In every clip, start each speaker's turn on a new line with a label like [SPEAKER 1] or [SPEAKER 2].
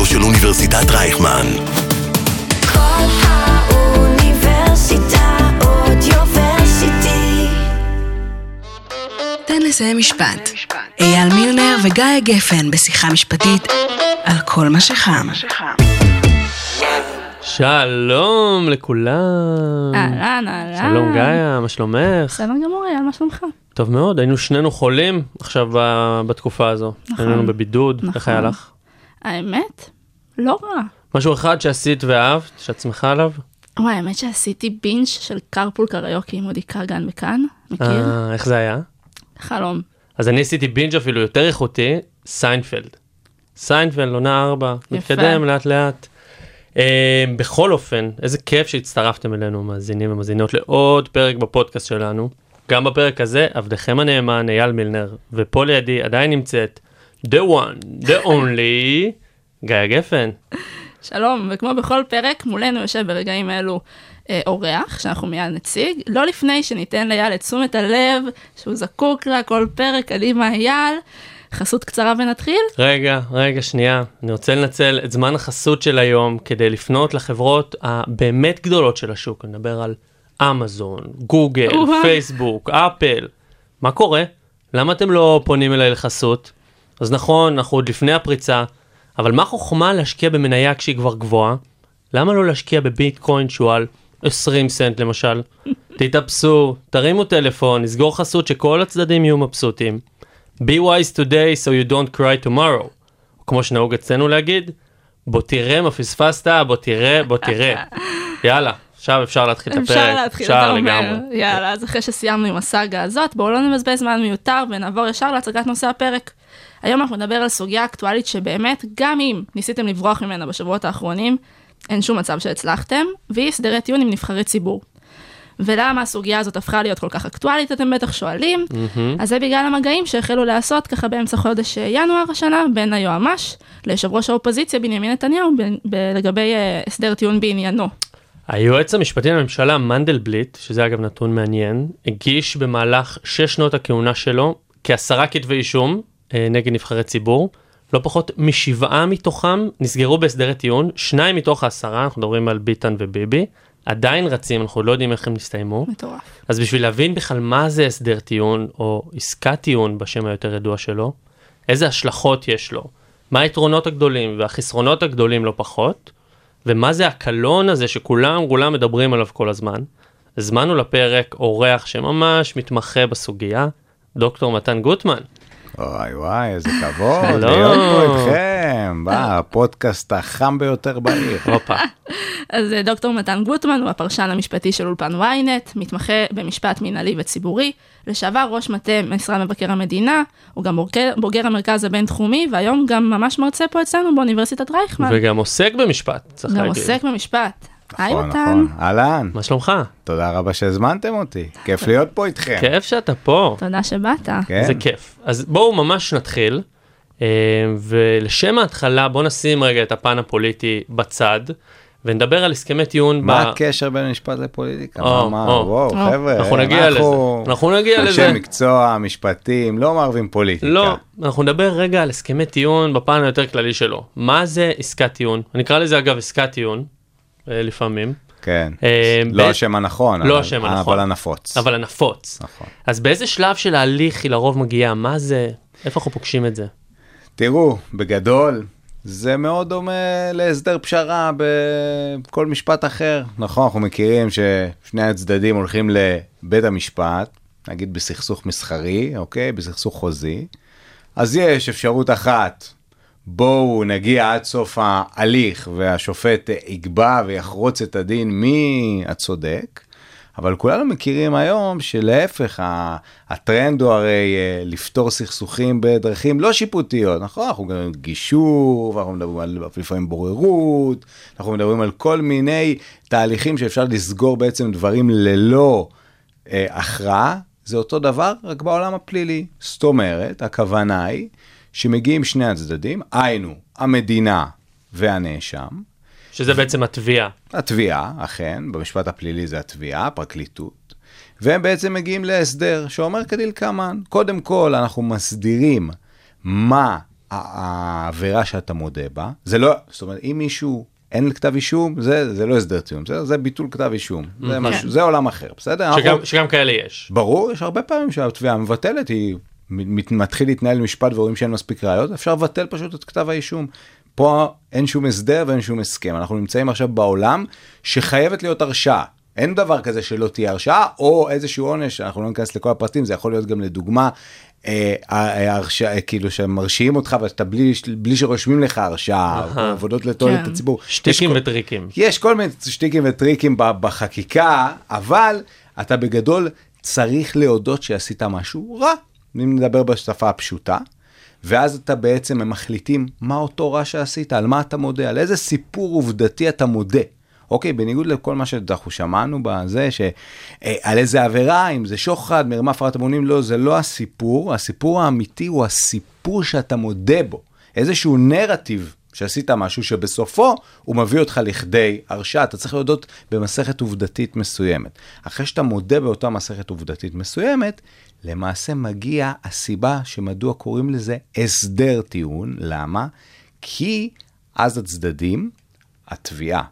[SPEAKER 1] הרדיו של אוניברסיטת רייכמן.
[SPEAKER 2] כל האוניברסיטה אודיוורסיטי.
[SPEAKER 3] תן לסיים משפט. אייל מילנר וגיא גפן בשיחה משפטית על כל מה שחם.
[SPEAKER 4] שלום לכולם.
[SPEAKER 5] אהלן, אהלן.
[SPEAKER 4] שלום גאיה, מה שלומך?
[SPEAKER 5] בסדר גמור, אייל, מה שלומך?
[SPEAKER 4] טוב מאוד, היינו שנינו חולים עכשיו בתקופה הזו.
[SPEAKER 5] נכון.
[SPEAKER 4] היינו בבידוד, איך
[SPEAKER 5] נכון.
[SPEAKER 4] היה לך?
[SPEAKER 5] האמת? לא רע.
[SPEAKER 4] משהו אחד שעשית ואהבת, שאת שמחה עליו?
[SPEAKER 5] וואי, האמת שעשיתי בינג' של קארפול קריוקי עם אודי כגן בכאן, מכיר?
[SPEAKER 4] אה, איך זה היה?
[SPEAKER 5] חלום.
[SPEAKER 4] אז אני עשיתי בינג' אפילו יותר איכותי, סיינפלד. סיינפלד, עונה 4, מתקדם לאט לאט. אה, בכל אופן, איזה כיף שהצטרפתם אלינו, מאזינים ומאזינות, לעוד פרק בפודקאסט שלנו. גם בפרק הזה, עבדכם הנאמן, אייל מילנר, ופה לידי עדיין נמצאת The one, the only, גיא גפן.
[SPEAKER 5] שלום, וכמו בכל פרק, מולנו יושב ברגעים אלו אה, אורח, שאנחנו מיד נציג, לא לפני שניתן לאייל את תשומת הלב שהוא זקוק לה כל פרק, קדימה אייל, חסות קצרה ונתחיל?
[SPEAKER 4] רגע, רגע, שנייה. אני רוצה לנצל את זמן החסות של היום כדי לפנות לחברות הבאמת גדולות של השוק. אני מדבר על אמזון, גוגל,
[SPEAKER 5] וואו.
[SPEAKER 4] פייסבוק, אפל. מה קורה? למה אתם לא פונים אליי לחסות? אז נכון, אנחנו עוד לפני הפריצה, אבל מה חוכמה להשקיע במניה כשהיא כבר גבוהה? למה לא להשקיע בביטקוין שהוא על 20 סנט למשל? תתאפסו, תרימו טלפון, נסגור חסות שכל הצדדים יהיו מבסוטים. be wise today so you don't cry tomorrow. כמו שנהוג אצלנו להגיד, בוא תראה מה פספסת, בוא תראה, בוא תראה. יאללה, עכשיו אפשר להתחיל את הפרק.
[SPEAKER 5] אפשר להתחיל, אתה אומר. יאללה, אז אחרי שסיימנו עם הסאגה הזאת, בואו לא נבזבז זמן מיותר ונעבור ישר להצגת נושא הפרק. היום אנחנו נדבר על סוגיה אקטואלית שבאמת, גם אם ניסיתם לברוח ממנה בשבועות האחרונים, אין שום מצב שהצלחתם, והיא הסדרי טיעון עם נבחרי ציבור. ולמה הסוגיה הזאת הפכה להיות כל כך אקטואלית, אתם בטח שואלים? אז זה בגלל המגעים שהחלו להיעשות ככה באמצע חודש אה, ינואר השנה בין היועמ"ש ליושב ראש האופוזיציה בנימין נתניהו ב- ב- לגבי אה, הסדר טיעון בעניינו.
[SPEAKER 4] היועץ המשפטי לממשלה מנדלבליט, שזה אגב נתון מעניין, הגיש במהלך שש שנות הכהונה שלו כעשרה כתבי אישום נגד נבחרי ציבור. לא פחות משבעה מתוכם נסגרו בהסדרי טיעון, שניים מתוך העשרה, אנחנו מדברים על ביטן וביבי, עדיין רצים, אנחנו לא יודעים איך הם נסתיימו.
[SPEAKER 5] מטורף.
[SPEAKER 4] אז בשביל להבין בכלל מה זה הסדר טיעון, או עסקת טיעון בשם היותר ידוע שלו, איזה השלכות יש לו, מה היתרונות הגדולים והחסרונות הגדולים לא פחות, ומה זה הקלון הזה שכולם כולם מדברים עליו כל הזמן. הזמנו לפרק אורח שממש מתמחה בסוגיה, דוקטור מתן גוטמן.
[SPEAKER 6] וואי וואי, איזה כבוד. להיות פה איתכם, בא, הפודקאסט החם ביותר בעיר.
[SPEAKER 4] הופה.
[SPEAKER 5] אז אה, דוקטור מתן גוטמן הוא הפרשן המשפטי של אולפן ynet, מתמחה במשפט מנהלי וציבורי, לשעבר ראש מטה משרד מבקר המדינה, הוא גם בוגר, המרכז הבינתחומי, והיום גם ממש מרצה פה אצלנו באוניברסיטת רייכמן.
[SPEAKER 4] וגם עוסק במשפט, צריך
[SPEAKER 5] גם
[SPEAKER 4] להגיד.
[SPEAKER 5] עוסק במשפט. היי
[SPEAKER 6] נכון,
[SPEAKER 5] מתן.
[SPEAKER 6] נכון. אהלן,
[SPEAKER 4] מה שלומך?
[SPEAKER 6] תודה רבה שהזמנתם אותי, כיף להיות פה איתכם.
[SPEAKER 4] כיף שאתה פה.
[SPEAKER 5] תודה שבאת.
[SPEAKER 6] כן.
[SPEAKER 4] זה כיף. אז בואו ממש נתחיל, אה, ולשם ההתחלה בואו נשים רגע את הפן הפוליטי בצד, ונדבר על הסכמי טיעון.
[SPEAKER 6] מה
[SPEAKER 4] ב-
[SPEAKER 6] הקשר בין משפט לפוליטיקה?
[SPEAKER 4] או,
[SPEAKER 6] מה, מה,
[SPEAKER 4] או.
[SPEAKER 6] וואו,
[SPEAKER 5] או.
[SPEAKER 6] חבר'ה,
[SPEAKER 4] אנחנו נגיע לזה, אנחנו נגיע לזה.
[SPEAKER 6] אנשי מקצוע, משפטים, לא מערבים פוליטיקה.
[SPEAKER 4] לא, אנחנו נדבר רגע על הסכמי טיעון בפן היותר כללי שלו. מה זה עסקת טיעון? אני אקרא לזה אגב עסקת טיעון, לפעמים,
[SPEAKER 6] כן,
[SPEAKER 4] אה,
[SPEAKER 6] לא השם הנכון,
[SPEAKER 4] לא
[SPEAKER 6] אבל-
[SPEAKER 4] השם הנכון.
[SPEAKER 6] אבל הנפוץ.
[SPEAKER 4] אבל הנפוץ.
[SPEAKER 6] נכון.
[SPEAKER 4] אז באיזה שלב של ההליך היא לרוב מגיעה? מה זה? איפה אנחנו פוגשים את זה?
[SPEAKER 6] תראו, בגדול, זה מאוד דומה להסדר פשרה בכל משפט אחר. נכון, אנחנו מכירים ששני הצדדים הולכים לבית המשפט, נגיד בסכסוך מסחרי, אוקיי? בסכסוך חוזי. אז יש אפשרות אחת, בואו נגיע עד סוף ההליך והשופט יקבע ויחרוץ את הדין מי הצודק. אבל כולנו מכירים היום שלהפך, הטרנד הוא הרי אה, לפתור סכסוכים בדרכים לא שיפוטיות, נכון? אנחנו מדברים על גישור, ואנחנו מדברים על לפעמים בוררות, אנחנו מדברים על כל מיני תהליכים שאפשר לסגור בעצם דברים ללא אה, הכרעה, זה אותו דבר, רק בעולם הפלילי. זאת אומרת, הכוונה היא שמגיעים שני הצדדים, היינו, המדינה והנאשם,
[SPEAKER 4] שזה בעצם התביעה.
[SPEAKER 6] התביעה, אכן, במשפט הפלילי זה התביעה, הפרקליטות, והם בעצם מגיעים להסדר שאומר כדלקמן, קודם כל אנחנו מסדירים מה העבירה שאתה מודה בה, זה לא, זאת אומרת, אם מישהו, אין כתב אישום, זה, זה לא הסדר טיעון, בסדר? זה ביטול כתב אישום, זה, משהו, זה עולם אחר, בסדר?
[SPEAKER 4] שגם,
[SPEAKER 6] אנחנו-
[SPEAKER 4] שגם כאלה יש.
[SPEAKER 6] ברור, יש הרבה פעמים שהתביעה מבטלת, היא מתחיל להתנהל משפט ורואים שאין מספיק ראיות, אפשר לבטל פשוט את כתב האישום. פה אין שום הסדר ואין שום הסכם. אנחנו נמצאים עכשיו בעולם שחייבת להיות הרשעה. אין דבר כזה שלא תהיה הרשעה, או איזשהו עונש, אנחנו לא ניכנס לכל הפרטים, זה יכול להיות גם לדוגמה, אה, אה, הרשעה, כאילו שמרשיעים אותך ואתה בלי, בלי שרושמים לך הרשעה, או עבודות לתועלת
[SPEAKER 5] כן.
[SPEAKER 6] הציבור.
[SPEAKER 4] שטיקים
[SPEAKER 6] יש כל-
[SPEAKER 4] וטריקים.
[SPEAKER 6] יש כל מיני שטיקים וטריקים בחקיקה, אבל אתה בגדול צריך להודות שעשית משהו רע, אם נדבר בשפה הפשוטה, ואז אתה בעצם, הם מחליטים מה אותו רע שעשית, על מה אתה מודה, על איזה סיפור עובדתי אתה מודה. אוקיי, בניגוד לכל מה שאנחנו שמענו בזה, ש... אה, איזה עבירה, אם זה שוחד, מרמה, הפרת אמונים, לא, זה לא הסיפור, הסיפור האמיתי הוא הסיפור שאתה מודה בו. איזשהו נרטיב שעשית משהו שבסופו הוא מביא אותך לכדי הרשעה, אתה צריך להודות במסכת עובדתית מסוימת. אחרי שאתה מודה באותה מסכת עובדתית מסוימת, למעשה מגיע הסיבה שמדוע קוראים לזה הסדר טיעון, למה? כי אז הצדדים, התביעה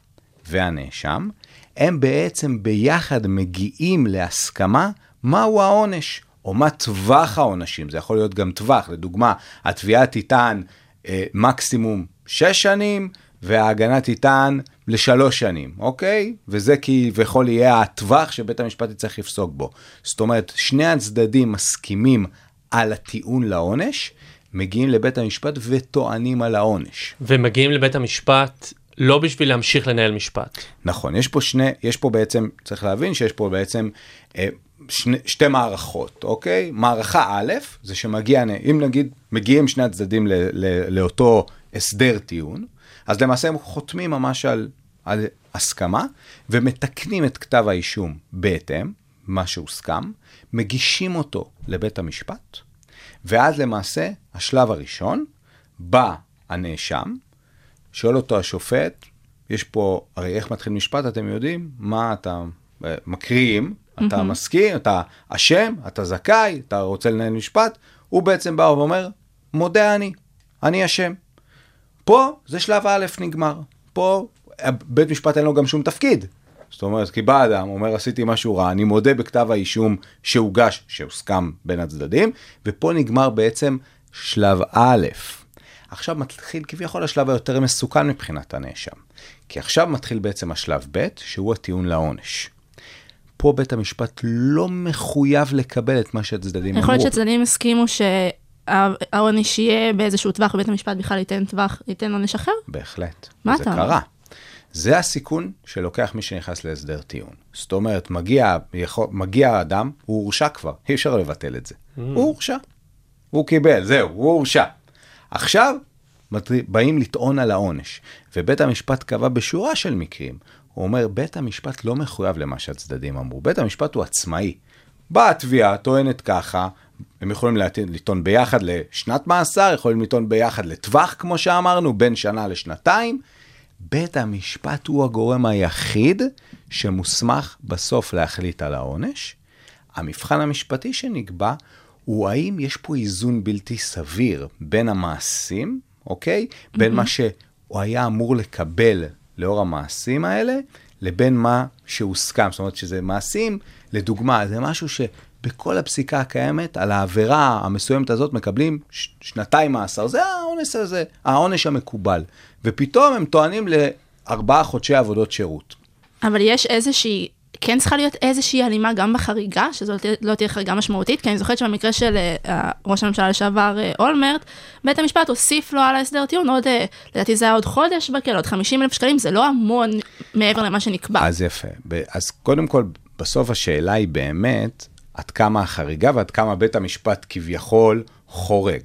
[SPEAKER 6] והנאשם, הם בעצם ביחד מגיעים להסכמה מהו העונש, או מה טווח העונשים, זה יכול להיות גם טווח, לדוגמה, התביעה תטען אה, מקסימום שש שנים, וההגנה תטען לשלוש שנים, אוקיי? וזה כביכול יהיה הטווח שבית המשפט יצטרך לפסוק בו. זאת אומרת, שני הצדדים מסכימים על הטיעון לעונש, מגיעים לבית המשפט וטוענים על העונש.
[SPEAKER 4] ומגיעים לבית המשפט לא בשביל להמשיך לנהל משפט.
[SPEAKER 6] נכון, יש פה שני, יש פה בעצם, צריך להבין שיש פה בעצם אה, שני, שתי מערכות, אוקיי? מערכה א', זה שמגיע, אם נגיד מגיעים שני הצדדים ל, ל, לאותו הסדר טיעון, אז למעשה הם חותמים ממש על, על הסכמה, ומתקנים את כתב האישום בהתאם, מה שהוסכם, מגישים אותו לבית המשפט, ואז למעשה, השלב הראשון, בא הנאשם, שואל אותו השופט, יש פה, הרי איך מתחיל משפט, אתם יודעים? מה אתה אה, מקריאים, אתה מסכים, אתה אשם, אתה זכאי, אתה רוצה לנהל משפט, הוא בעצם בא ואומר, מודה אני, אני אשם. פה זה שלב א' נגמר. פה בית משפט אין לו גם שום תפקיד. זאת אומרת, כי בא אדם, אומר עשיתי משהו רע, אני מודה בכתב האישום שהוגש, שהוסכם בין הצדדים, ופה נגמר בעצם שלב א'. עכשיו מתחיל כביכול השלב היותר מסוכן מבחינת הנאשם. כי עכשיו מתחיל בעצם השלב ב', שהוא הטיעון לעונש. פה בית המשפט לא מחויב לקבל את מה שהצדדים אמרו.
[SPEAKER 5] יכול להיות שהצדדים הסכימו שהעונש יהיה באיזשהו טווח, ובית המשפט בכלל ייתן טווח, ייתן עונש אחר?
[SPEAKER 6] בהחלט.
[SPEAKER 5] מה
[SPEAKER 6] זה
[SPEAKER 5] אתה אומר?
[SPEAKER 6] קרה. זה הסיכון שלוקח מי שנכנס להסדר טיעון. זאת אומרת, מגיע, יכול, מגיע האדם, הוא הורשע כבר, אי אפשר לבטל את זה.
[SPEAKER 5] Mm.
[SPEAKER 6] הוא הורשע. הוא קיבל, זהו, הוא הורשע. עכשיו, באים לטעון על העונש, ובית המשפט קבע בשורה של מקרים. הוא אומר, בית המשפט לא מחויב למה שהצדדים אמרו, בית המשפט הוא עצמאי. באה התביעה, טוענת ככה, הם יכולים לטעון ביחד לשנת מאסר, יכולים לטעון ביחד לטווח, כמו שאמרנו, בין שנה לשנתיים. בית המשפט הוא הגורם היחיד שמוסמך בסוף להחליט על העונש. המבחן המשפטי שנקבע הוא האם יש פה איזון בלתי סביר בין המעשים, אוקיי? בין מה שהוא היה אמור לקבל לאור המעשים האלה, לבין מה שהוסכם. זאת אומרת שזה מעשים, לדוגמה, זה משהו שבכל הפסיקה הקיימת, על העבירה המסוימת הזאת מקבלים ש- שנתיים מאסר. זה העונש הזה, העונש המקובל. ופתאום הם טוענים לארבעה חודשי עבודות שירות.
[SPEAKER 5] אבל יש איזושהי, כן צריכה להיות איזושהי הלימה גם בחריגה, שזו לא תהיה- לא תהיה חריגה משמעותית, כי אני זוכרת שבמקרה של אה, ראש הממשלה לשעבר אה, אולמרט, בית המשפט הוסיף לו על ההסדר טיעון עוד, אה, לדעתי זה היה עוד חודש בכלא, עוד 50 אלף שקלים, זה לא המון מעבר למה שנקבע.
[SPEAKER 6] אז יפה. אז קודם כל, בסוף השאלה היא באמת עד כמה החריגה ועד כמה בית המשפט כביכול חורג.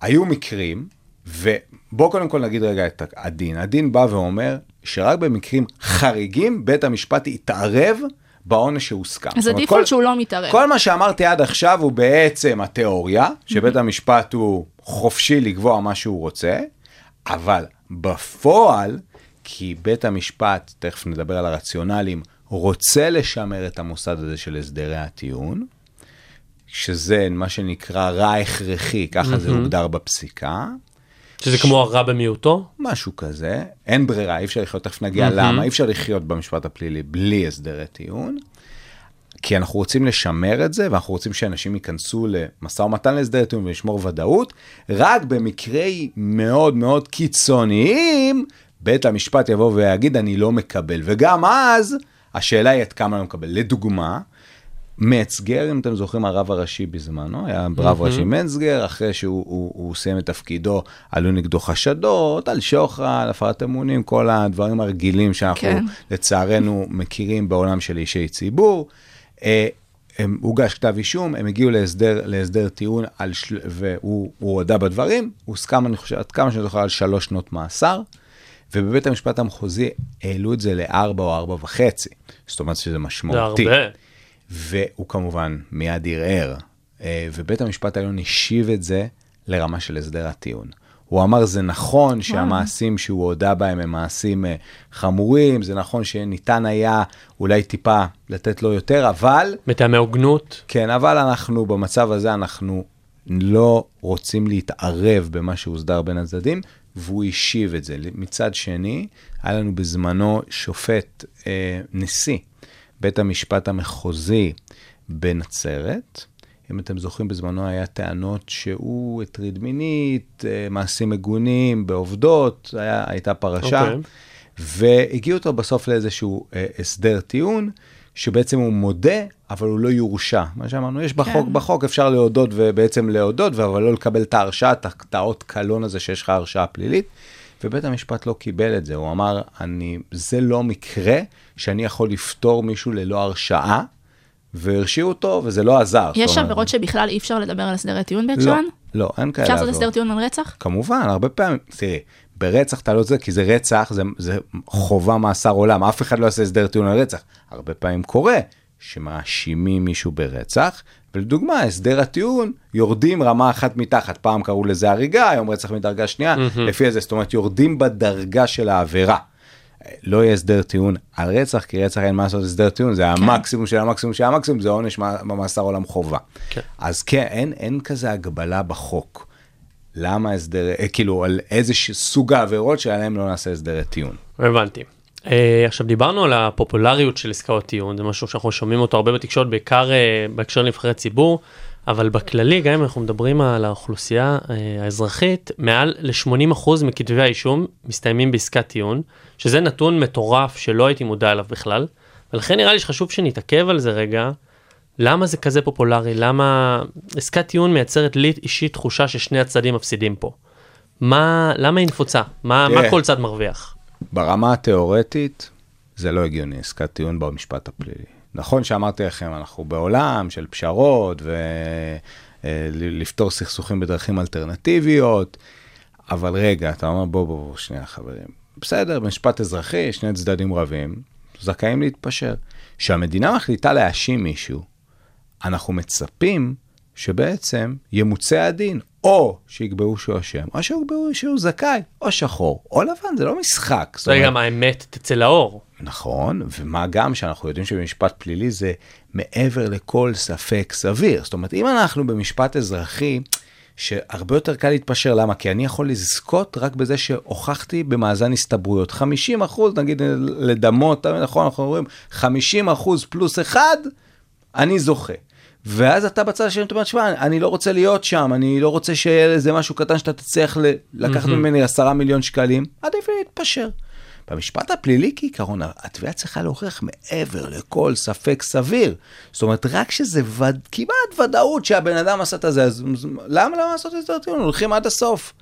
[SPEAKER 6] היו מקרים, ובואו קודם כל נגיד רגע את הדין. הדין בא ואומר שרק במקרים חריגים בית המשפט יתערב בעונש שהוסכם.
[SPEAKER 5] אז הדיפולט
[SPEAKER 6] כל-
[SPEAKER 5] שהוא לא מתערב.
[SPEAKER 6] כל מה שאמרתי עד עכשיו הוא בעצם התיאוריה, שבית המשפט הוא חופשי לקבוע מה שהוא רוצה, אבל בפועל, כי בית המשפט, תכף נדבר על הרציונלים, רוצה לשמר את המוסד הזה של הסדרי הטיעון, שזה מה שנקרא רע הכרחי, ככה זה הוגדר בפסיקה,
[SPEAKER 4] שזה כמו הרע במיעוטו?
[SPEAKER 6] משהו כזה, אין ברירה, אי אפשר לחיות, תכף נגיע
[SPEAKER 4] מהמם.
[SPEAKER 6] למה, אי אפשר לחיות במשפט הפלילי בלי הסדרי טיעון. כי אנחנו רוצים לשמר את זה, ואנחנו רוצים שאנשים ייכנסו למשא ומתן להסדרי טיעון ולשמור ודאות, רק במקרי מאוד מאוד קיצוניים, בית המשפט יבוא ויגיד, אני לא מקבל. וגם אז, השאלה היא עד כמה אני מקבל. לדוגמה, מצגר, אם אתם זוכרים, הרב הראשי בזמנו, היה רב ראשי מצגר, אחרי שהוא הוא, הוא סיים את תפקידו, עלו נגדו חשדות על שוחד, הפרת אמונים, כל הדברים הרגילים שאנחנו
[SPEAKER 5] כן.
[SPEAKER 6] לצערנו מכירים בעולם של אישי ציבור. אה, הם הוגש כתב אישום, הם הגיעו להסדר, להסדר טיעון, על של... והוא הוא הודה בדברים, הוסכם, אני חושב, עד כמה שאני זוכר, על שלוש שנות מאסר, ובבית המשפט המחוזי העלו את זה לארבע או ארבע וחצי, זאת אומרת שזה
[SPEAKER 4] זה
[SPEAKER 6] משמעותי.
[SPEAKER 4] הרבה.
[SPEAKER 6] והוא כמובן מיד ערער, אה, ובית המשפט העליון השיב את זה לרמה של הסדר הטיעון. הוא אמר, זה נכון שהמעשים שהוא הודה בהם הם מעשים אה, חמורים, זה נכון שניתן היה אולי טיפה לתת לו יותר, אבל,
[SPEAKER 4] מטעמי הוגנות.
[SPEAKER 6] כן, אבל אנחנו במצב הזה, אנחנו לא רוצים להתערב במה שהוסדר בין הצדדים, והוא השיב את זה. מצד שני, היה לנו בזמנו שופט אה, נשיא, בית המשפט המחוזי בנצרת. אם אתם זוכרים, בזמנו היה טענות שהוא הטריד מינית, אה, מעשים מגונים בעובדות, היה, הייתה פרשה.
[SPEAKER 4] אוקיי.
[SPEAKER 6] והגיעו אותו בסוף לאיזשהו אה, הסדר טיעון, שבעצם הוא מודה, אבל הוא לא יורשע. מה שאמרנו, יש בחוק,
[SPEAKER 5] כן.
[SPEAKER 6] בחוק אפשר להודות ובעצם להודות, אבל לא לקבל את ההרשעה, את האות קלון הזה שיש לך הרשעה פלילית. ובית המשפט לא קיבל את זה, הוא אמר, אני, זה לא מקרה שאני יכול לפטור מישהו ללא הרשעה, והרשיעו אותו, וזה לא עזר.
[SPEAKER 5] יש עבירות שבכלל אי אפשר לדבר על הסדרי טיעון
[SPEAKER 6] לא,
[SPEAKER 5] בהקשרן?
[SPEAKER 6] לא, אין כאלה
[SPEAKER 5] אפשר לעשות. הסדר טיעון על רצח?
[SPEAKER 6] כמובן, הרבה פעמים, תראי, ברצח אתה לא זה, כי זה רצח, זה, זה חובה מאסר עולם, אף אחד לא יעשה הסדר טיעון על רצח. הרבה פעמים קורה שמאשימים מישהו ברצח, ולדוגמה, הסדר הטיעון, יורדים רמה אחת מתחת, פעם קראו לזה הריגה, היום רצח מדרגה שנייה, לפי איזה, זאת אומרת, יורדים בדרגה של העבירה. לא יהיה הסדר טיעון על רצח, כי רצח אין מה לעשות הסדר טיעון, זה המקסימום של המקסימום של המקסימום, זה עונש במאסר עולם חובה.
[SPEAKER 4] כן.
[SPEAKER 6] אז כן, אין, אין כזה הגבלה בחוק. למה הסדר, אה, כאילו, על איזה סוג העבירות שעליהם לא נעשה הסדרי טיעון.
[SPEAKER 4] הבנתי. Uh, עכשיו דיברנו על הפופולריות של עסקאות טיעון, זה משהו שאנחנו שומעים אותו הרבה בתקשורת, בעיקר uh, בהקשר לנבחרי ציבור, אבל בכללי, גם אם אנחנו מדברים על האוכלוסייה uh, האזרחית, מעל ל-80% מכתבי האישום מסתיימים בעסקת טיעון, שזה נתון מטורף שלא הייתי מודע אליו בכלל, ולכן נראה לי שחשוב שנתעכב על זה רגע, למה זה כזה פופולרי, למה עסקת טיעון מייצרת לי אישית תחושה ששני הצדדים מפסידים פה. מה, למה היא נפוצה? מה, מה. כל צד מרוויח?
[SPEAKER 6] ברמה התיאורטית, זה לא הגיוני, עסקת טיעון במשפט הפלילי. נכון שאמרתי לכם, אנחנו בעולם של פשרות ולפתור סכסוכים בדרכים אלטרנטיביות, אבל רגע, אתה אומר, בוא, בוא, בוא, שנייה, חברים. בסדר, במשפט אזרחי, שני צדדים רבים, זכאים להתפשר. כשהמדינה מחליטה להאשים מישהו, אנחנו מצפים שבעצם ימוצה הדין, או שיקבעו שהוא אשם, או שיקבעו שהוא זכאי, או שחור, או לבן, זה לא משחק.
[SPEAKER 4] זה
[SPEAKER 6] אומרת,
[SPEAKER 4] גם האמת תצא לאור.
[SPEAKER 6] נכון, ומה גם שאנחנו יודעים שבמשפט פלילי זה מעבר לכל ספק סביר. זאת אומרת, אם אנחנו במשפט אזרחי, שהרבה יותר קל להתפשר, למה? כי אני יכול לזכות רק בזה שהוכחתי במאזן הסתברויות. 50 אחוז, נגיד לדמות, נכון, אנחנו אומרים, 50 אחוז פלוס אחד, אני זוכה. ואז אתה בצד השני, אתה אומר, שמע, אני לא רוצה להיות שם, אני לא רוצה שיהיה איזה משהו קטן שאתה תצליח ל- לקחת ממני עשרה מיליון שקלים, עדיף להתפשר. במשפט הפלילי כעיקרון, התביעה צריכה להוכיח מעבר לכל ספק סביר. זאת אומרת, רק שזה וד... כמעט ודאות שהבן אדם עשה את זה, אז למה לא לעשות את זה? הולכים עד הסוף.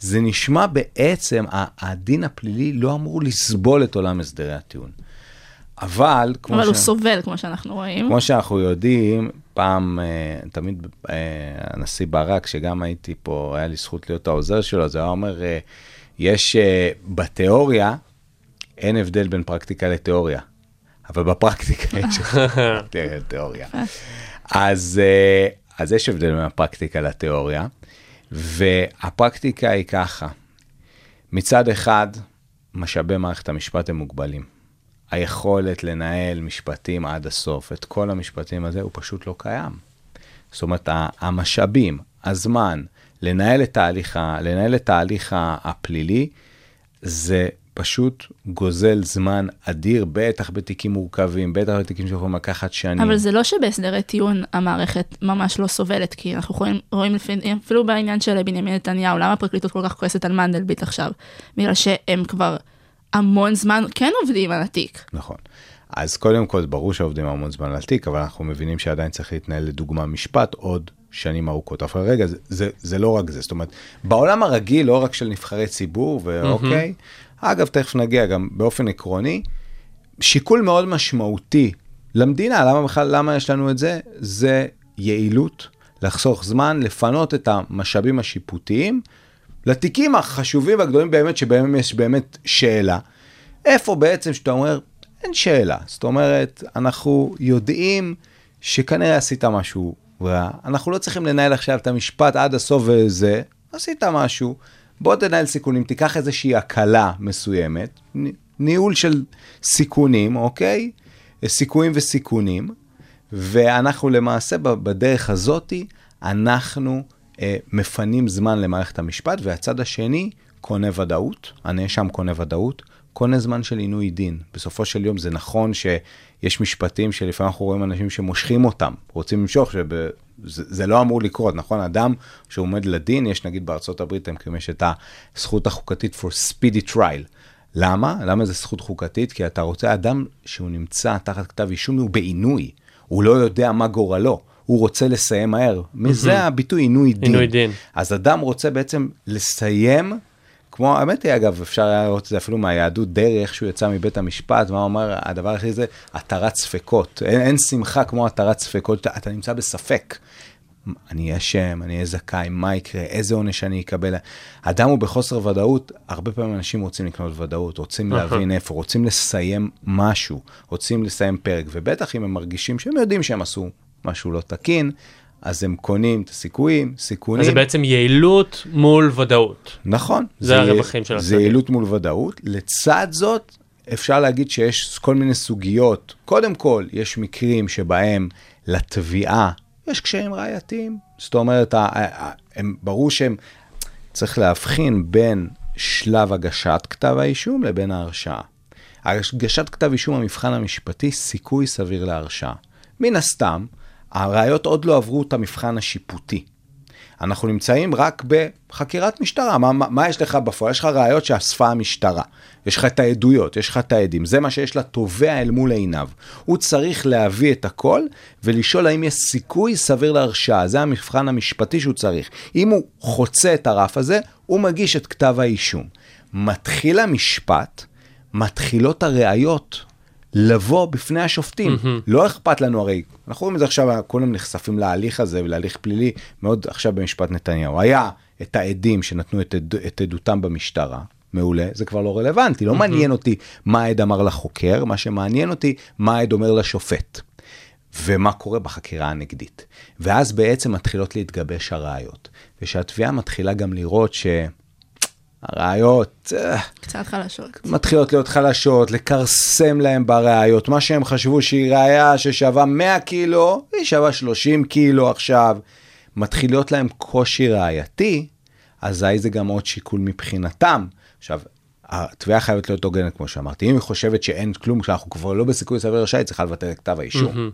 [SPEAKER 6] זה נשמע בעצם, הדין הפלילי לא אמור לסבול את עולם הסדרי הטיעון. אבל, כמו
[SPEAKER 5] אבל הוא
[SPEAKER 6] ש-
[SPEAKER 5] סובל, כמו שאנחנו רואים.
[SPEAKER 6] כמו שאנחנו יודעים, פעם, אה, תמיד אה, הנשיא ברק, שגם הייתי פה, היה לי זכות להיות העוזר שלו, אז הוא היה אומר, אה, יש בתיאוריה, אין הבדל בין פרקטיקה לתיאוריה, אבל בפרקטיקה יש הבדל תיאוריה. אז, אז יש הבדל בין הפרקטיקה לתיאוריה, והפרקטיקה היא ככה, מצד אחד, משאבי מערכת המשפט הם מוגבלים. היכולת לנהל משפטים עד הסוף, את כל המשפטים הזה, הוא פשוט לא קיים. זאת אומרת, המשאבים, הזמן לנהל את ההליך, ה- לנהל את ההליך ה- הפלילי, זה פשוט גוזל זמן אדיר, בטח בתיקים מורכבים, בטח בתיקים שיכולים לקחת שנים.
[SPEAKER 5] אבל זה לא שבהסדרי טיעון המערכת ממש לא סובלת, כי אנחנו רואים, רואים לפי, אפילו בעניין של בנימין נתניהו, למה הפרקליטות כל כך כועסת על מנדלבליט עכשיו? בגלל שהם כבר המון זמן כן עובדים על התיק.
[SPEAKER 6] נכון. אז קודם כל, ברור שעובדים המון זמן על תיק, אבל אנחנו מבינים שעדיין צריך להתנהל לדוגמה משפט עוד שנים ארוכות. אבל רגע, זה, זה, זה לא רק זה. זאת אומרת, בעולם הרגיל, לא רק של נבחרי ציבור, ואוקיי, אגב, תכף נגיע גם באופן עקרוני, שיקול מאוד משמעותי למדינה, למה בכלל, למה יש לנו את זה? זה יעילות, לחסוך זמן, לפנות את המשאבים השיפוטיים לתיקים החשובים והגדולים באמת, שבהם יש באמת שאלה. איפה בעצם שאתה אומר, אין שאלה. זאת אומרת, אנחנו יודעים שכנראה עשית משהו רע, אנחנו לא צריכים לנהל עכשיו את המשפט עד הסוף וזה, עשית משהו, בוא תנהל סיכונים, תיקח איזושהי הקלה מסוימת, ניהול של סיכונים, אוקיי? סיכויים וסיכונים, ואנחנו למעשה בדרך הזאתי, אנחנו מפנים זמן למערכת המשפט, והצד השני קונה ודאות, הנאשם קונה ודאות, קונה זמן של עינוי דין. בסופו של יום זה נכון שיש משפטים שלפעמים אנחנו רואים אנשים שמושכים אותם, רוצים למשוך, שב... זה, זה לא אמור לקרות, נכון? אדם שעומד לדין, יש נגיד בארצות הברית, הם יש את הזכות החוקתית for speedy trial. למה? למה זה זכות חוקתית? כי אתה רוצה אדם שהוא נמצא תחת כתב אישום, הוא בעינוי, הוא לא יודע מה גורלו, הוא רוצה לסיים מהר. מזה הביטוי עינוי דין.
[SPEAKER 4] עינוי דין.
[SPEAKER 6] אז אדם רוצה בעצם לסיים, כמו, האמת היא אגב, אפשר היה לראות את זה אפילו מהיהדות דרך שהוא יצא מבית המשפט, מה הוא אומר, הדבר הכי זה התרת ספקות. אין, אין שמחה כמו התרת ספקות, אתה, אתה נמצא בספק. אני אהיה אשם, אני אהיה זכאי, מה יקרה, איזה עונש אני אקבל. אדם הוא בחוסר ודאות, הרבה פעמים אנשים רוצים לקנות ודאות, רוצים להבין איפה, רוצים לסיים משהו, רוצים לסיים פרק, ובטח אם הם מרגישים שהם יודעים שהם עשו משהו לא תקין, אז הם קונים את הסיכויים, סיכונים.
[SPEAKER 4] אז זה בעצם יעילות מול ודאות.
[SPEAKER 6] נכון.
[SPEAKER 4] זה הרווחים של
[SPEAKER 6] זה
[SPEAKER 4] הצדדים.
[SPEAKER 6] יעילות מול ודאות. לצד זאת, אפשר להגיד שיש כל מיני סוגיות. קודם כל, יש מקרים שבהם לתביעה יש קשיים ראייתיים. זאת אומרת, הם, ברור שהם, צריך להבחין בין שלב הגשת כתב האישום לבין ההרשעה. הגשת כתב אישום, המבחן המשפטי, סיכוי סביר להרשעה. מן הסתם, הראיות עוד לא עברו את המבחן השיפוטי. אנחנו נמצאים רק בחקירת משטרה. מה, מה, מה יש לך בפועל? יש לך ראיות שאספה המשטרה. יש לך את העדויות, יש לך את העדים. זה מה שיש לתובע אל מול עיניו. הוא צריך להביא את הכל ולשאול האם יש סיכוי סביר להרשעה. זה המבחן המשפטי שהוא צריך. אם הוא חוצה את הרף הזה, הוא מגיש את כתב האישום. מתחיל המשפט, מתחילות הראיות לבוא בפני השופטים. Mm-hmm. לא אכפת לנו הרי, אנחנו רואים את זה עכשיו, כולם נחשפים להליך הזה ולהליך פלילי מאוד עכשיו במשפט נתניהו. היה את העדים שנתנו את, עד, את עדותם במשטרה, מעולה, זה כבר לא רלוונטי, לא mm-hmm. מעניין אותי מה העד אמר לחוקר, מה שמעניין אותי, מה העד אומר לשופט. ומה קורה בחקירה הנגדית. ואז בעצם מתחילות להתגבש הראיות. ושהתביעה מתחילה גם לראות שהראיות... אה,
[SPEAKER 5] קצת חלשות.
[SPEAKER 6] מתחילות להיות חלשות, לכרסם להם בראיות. מה שהם חשבו שהיא ראיה ששווה 100 קילו, היא שווה 30 קילו עכשיו. מתחיל להיות להם קושי ראייתי, אזי זה גם עוד שיקול מבחינתם. עכשיו, התביעה חייבת להיות הוגנת, כמו שאמרתי. אם היא חושבת שאין כלום, כשאנחנו כבר לא בסיכוי סביר רשאי, היא צריכה לבטל את כתב האישום.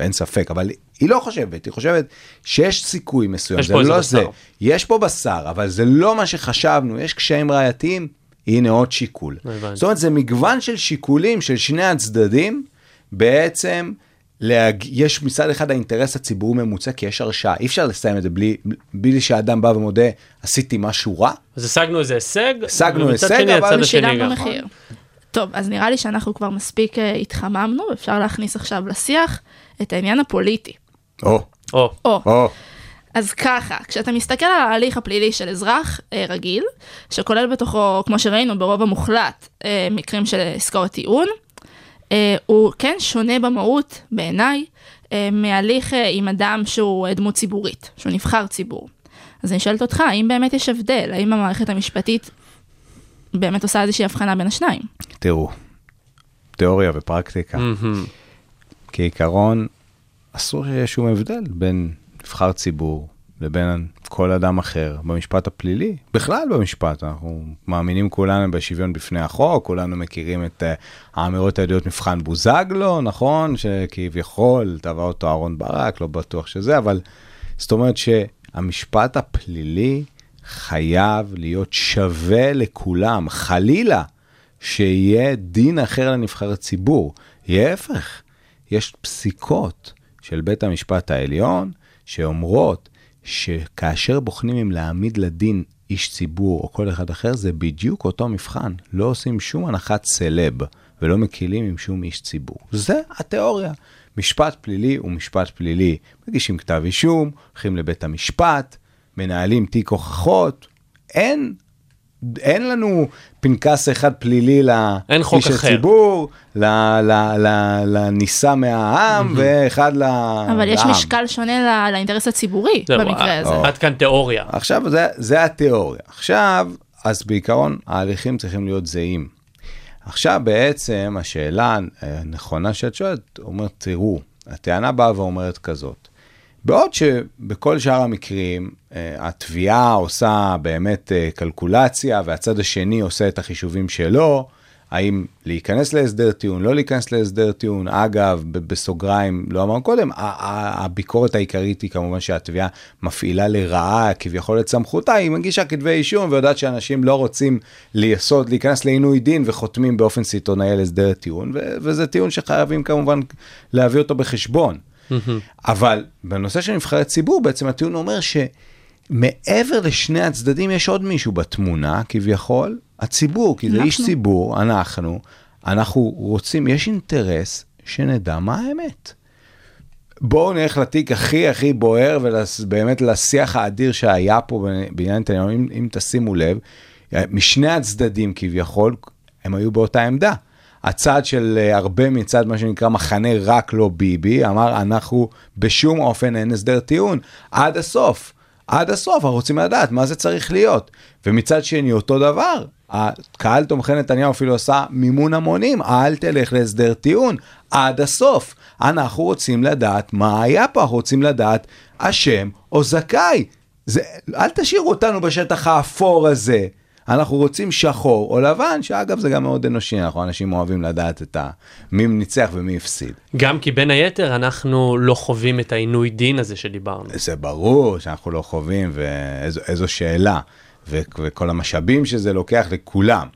[SPEAKER 6] אין ספק, אבל היא לא חושבת, היא חושבת שיש סיכוי מסוים,
[SPEAKER 4] יש
[SPEAKER 6] זה לא
[SPEAKER 4] בשר.
[SPEAKER 6] זה. יש פה בשר, אבל זה לא מה שחשבנו, יש קשיים ראייתיים, הנה עוד שיקול.
[SPEAKER 4] הבנתי.
[SPEAKER 6] זאת אומרת, זה מגוון של שיקולים של שני הצדדים, בעצם להג... יש מצד אחד האינטרס הציבורי ממוצע, כי יש הרשעה, אי אפשר לסיים את זה בלי, בלי שאדם בא ומודה, עשיתי משהו רע.
[SPEAKER 4] אז השגנו איזה הישג,
[SPEAKER 6] השגנו הישג,
[SPEAKER 4] שני,
[SPEAKER 6] אבל
[SPEAKER 5] שילמנו. מחיר. טוב, אז נראה לי שאנחנו כבר מספיק אה, התחממנו, אפשר להכניס עכשיו לשיח את העניין הפוליטי.
[SPEAKER 4] או,
[SPEAKER 5] או,
[SPEAKER 6] או,
[SPEAKER 5] אז ככה, כשאתה מסתכל על ההליך הפלילי של אזרח אה, רגיל, שכולל בתוכו, כמו שראינו, ברוב המוחלט, אה, מקרים של עסקאות טיעון, אה, הוא כן שונה במהות, בעיניי, אה, מהליך אה, עם אדם שהוא אה, דמות ציבורית, שהוא נבחר ציבור. אז אני שואלת אותך, האם באמת יש הבדל? האם המערכת המשפטית באמת עושה איזושהי הבחנה בין השניים?
[SPEAKER 6] תראו, תיאוריה ופרקטיקה.
[SPEAKER 4] מהמם.
[SPEAKER 6] כעיקרון, אסור שיהיה שום הבדל בין נבחר ציבור, לבין כל אדם אחר במשפט הפלילי, בכלל במשפט, אנחנו מאמינים כולנו בשוויון בפני החוק, כולנו מכירים את uh, האמירות הידועות מבחן בוזגלו, נכון? שכביכול טבע אותו אהרן ברק, לא בטוח שזה, אבל זאת אומרת שהמשפט הפלילי חייב להיות שווה לכולם, חלילה שיהיה דין אחר לנבחר ציבור. להפך, יש פסיקות של בית המשפט העליון שאומרות שכאשר בוחנים אם להעמיד לדין איש ציבור או כל אחד אחר, זה בדיוק אותו מבחן. לא עושים שום הנחת סלב ולא מקילים עם שום איש ציבור. זה התיאוריה. משפט פלילי הוא משפט פלילי. מגישים כתב אישום, הולכים לבית המשפט, מנהלים תיק הוכחות, אין אין לנו פנקס אחד פלילי לאיש הציבור, לנישא מהעם ואחד לעם.
[SPEAKER 5] אבל יש משקל שונה לאינטרס הציבורי במקרה הזה.
[SPEAKER 4] עד כאן תיאוריה.
[SPEAKER 6] עכשיו זה התיאוריה. עכשיו, אז בעיקרון ההליכים צריכים להיות זהים. עכשיו בעצם השאלה הנכונה שאת שואלת, אומרת, תראו, הטענה באה ואומרת כזאת, בעוד שבכל שאר המקרים אה, התביעה עושה באמת אה, קלקולציה והצד השני עושה את החישובים שלו, האם להיכנס להסדר טיעון, לא להיכנס להסדר טיעון. אגב, בסוגריים, לא אמרנו קודם, הביקורת העיקרית היא כמובן שהתביעה מפעילה לרעה כביכול את סמכותה, היא מגישה כתבי אישום ויודעת שאנשים לא רוצים ליסוד, להיכנס לעינוי דין וחותמים באופן סיטונאי על הסדר טיעון, וזה טיעון שחייבים כמובן להביא אותו בחשבון. אבל בנושא של נבחרי ציבור, בעצם הטיעון אומר שמעבר לשני הצדדים יש עוד מישהו בתמונה, כביכול, הציבור, כי זה איש ציבור, אנחנו, אנחנו רוצים, יש אינטרס שנדע מה האמת. בואו נלך לתיק הכי הכי בוער ובאמת לשיח האדיר שהיה פה בעניין נתניהו, אם, אם תשימו לב, משני הצדדים כביכול, הם היו באותה עמדה. הצד של אה, הרבה מצד מה שנקרא מחנה רק לא ביבי, אמר אנחנו בשום אופן אין הסדר טיעון, עד הסוף. עד הסוף, אנחנו רוצים לדעת מה זה צריך להיות. ומצד שני, אותו דבר, הקהל תומכי נתניהו אפילו עשה מימון המונים, אל תלך להסדר טיעון, עד הסוף. אנחנו רוצים לדעת מה היה פה, אנחנו רוצים לדעת אשם או זכאי. זה, אל תשאירו אותנו בשטח האפור הזה. אנחנו רוצים שחור או לבן, שאגב זה גם מאוד אנושי, אנחנו אנשים אוהבים לדעת את ה... מי ניצח ומי הפסיד.
[SPEAKER 4] גם כי בין היתר אנחנו לא חווים את העינוי דין הזה שדיברנו.
[SPEAKER 6] זה ברור שאנחנו לא חווים, ואיזו שאלה, ו- וכל המשאבים שזה לוקח לכולם.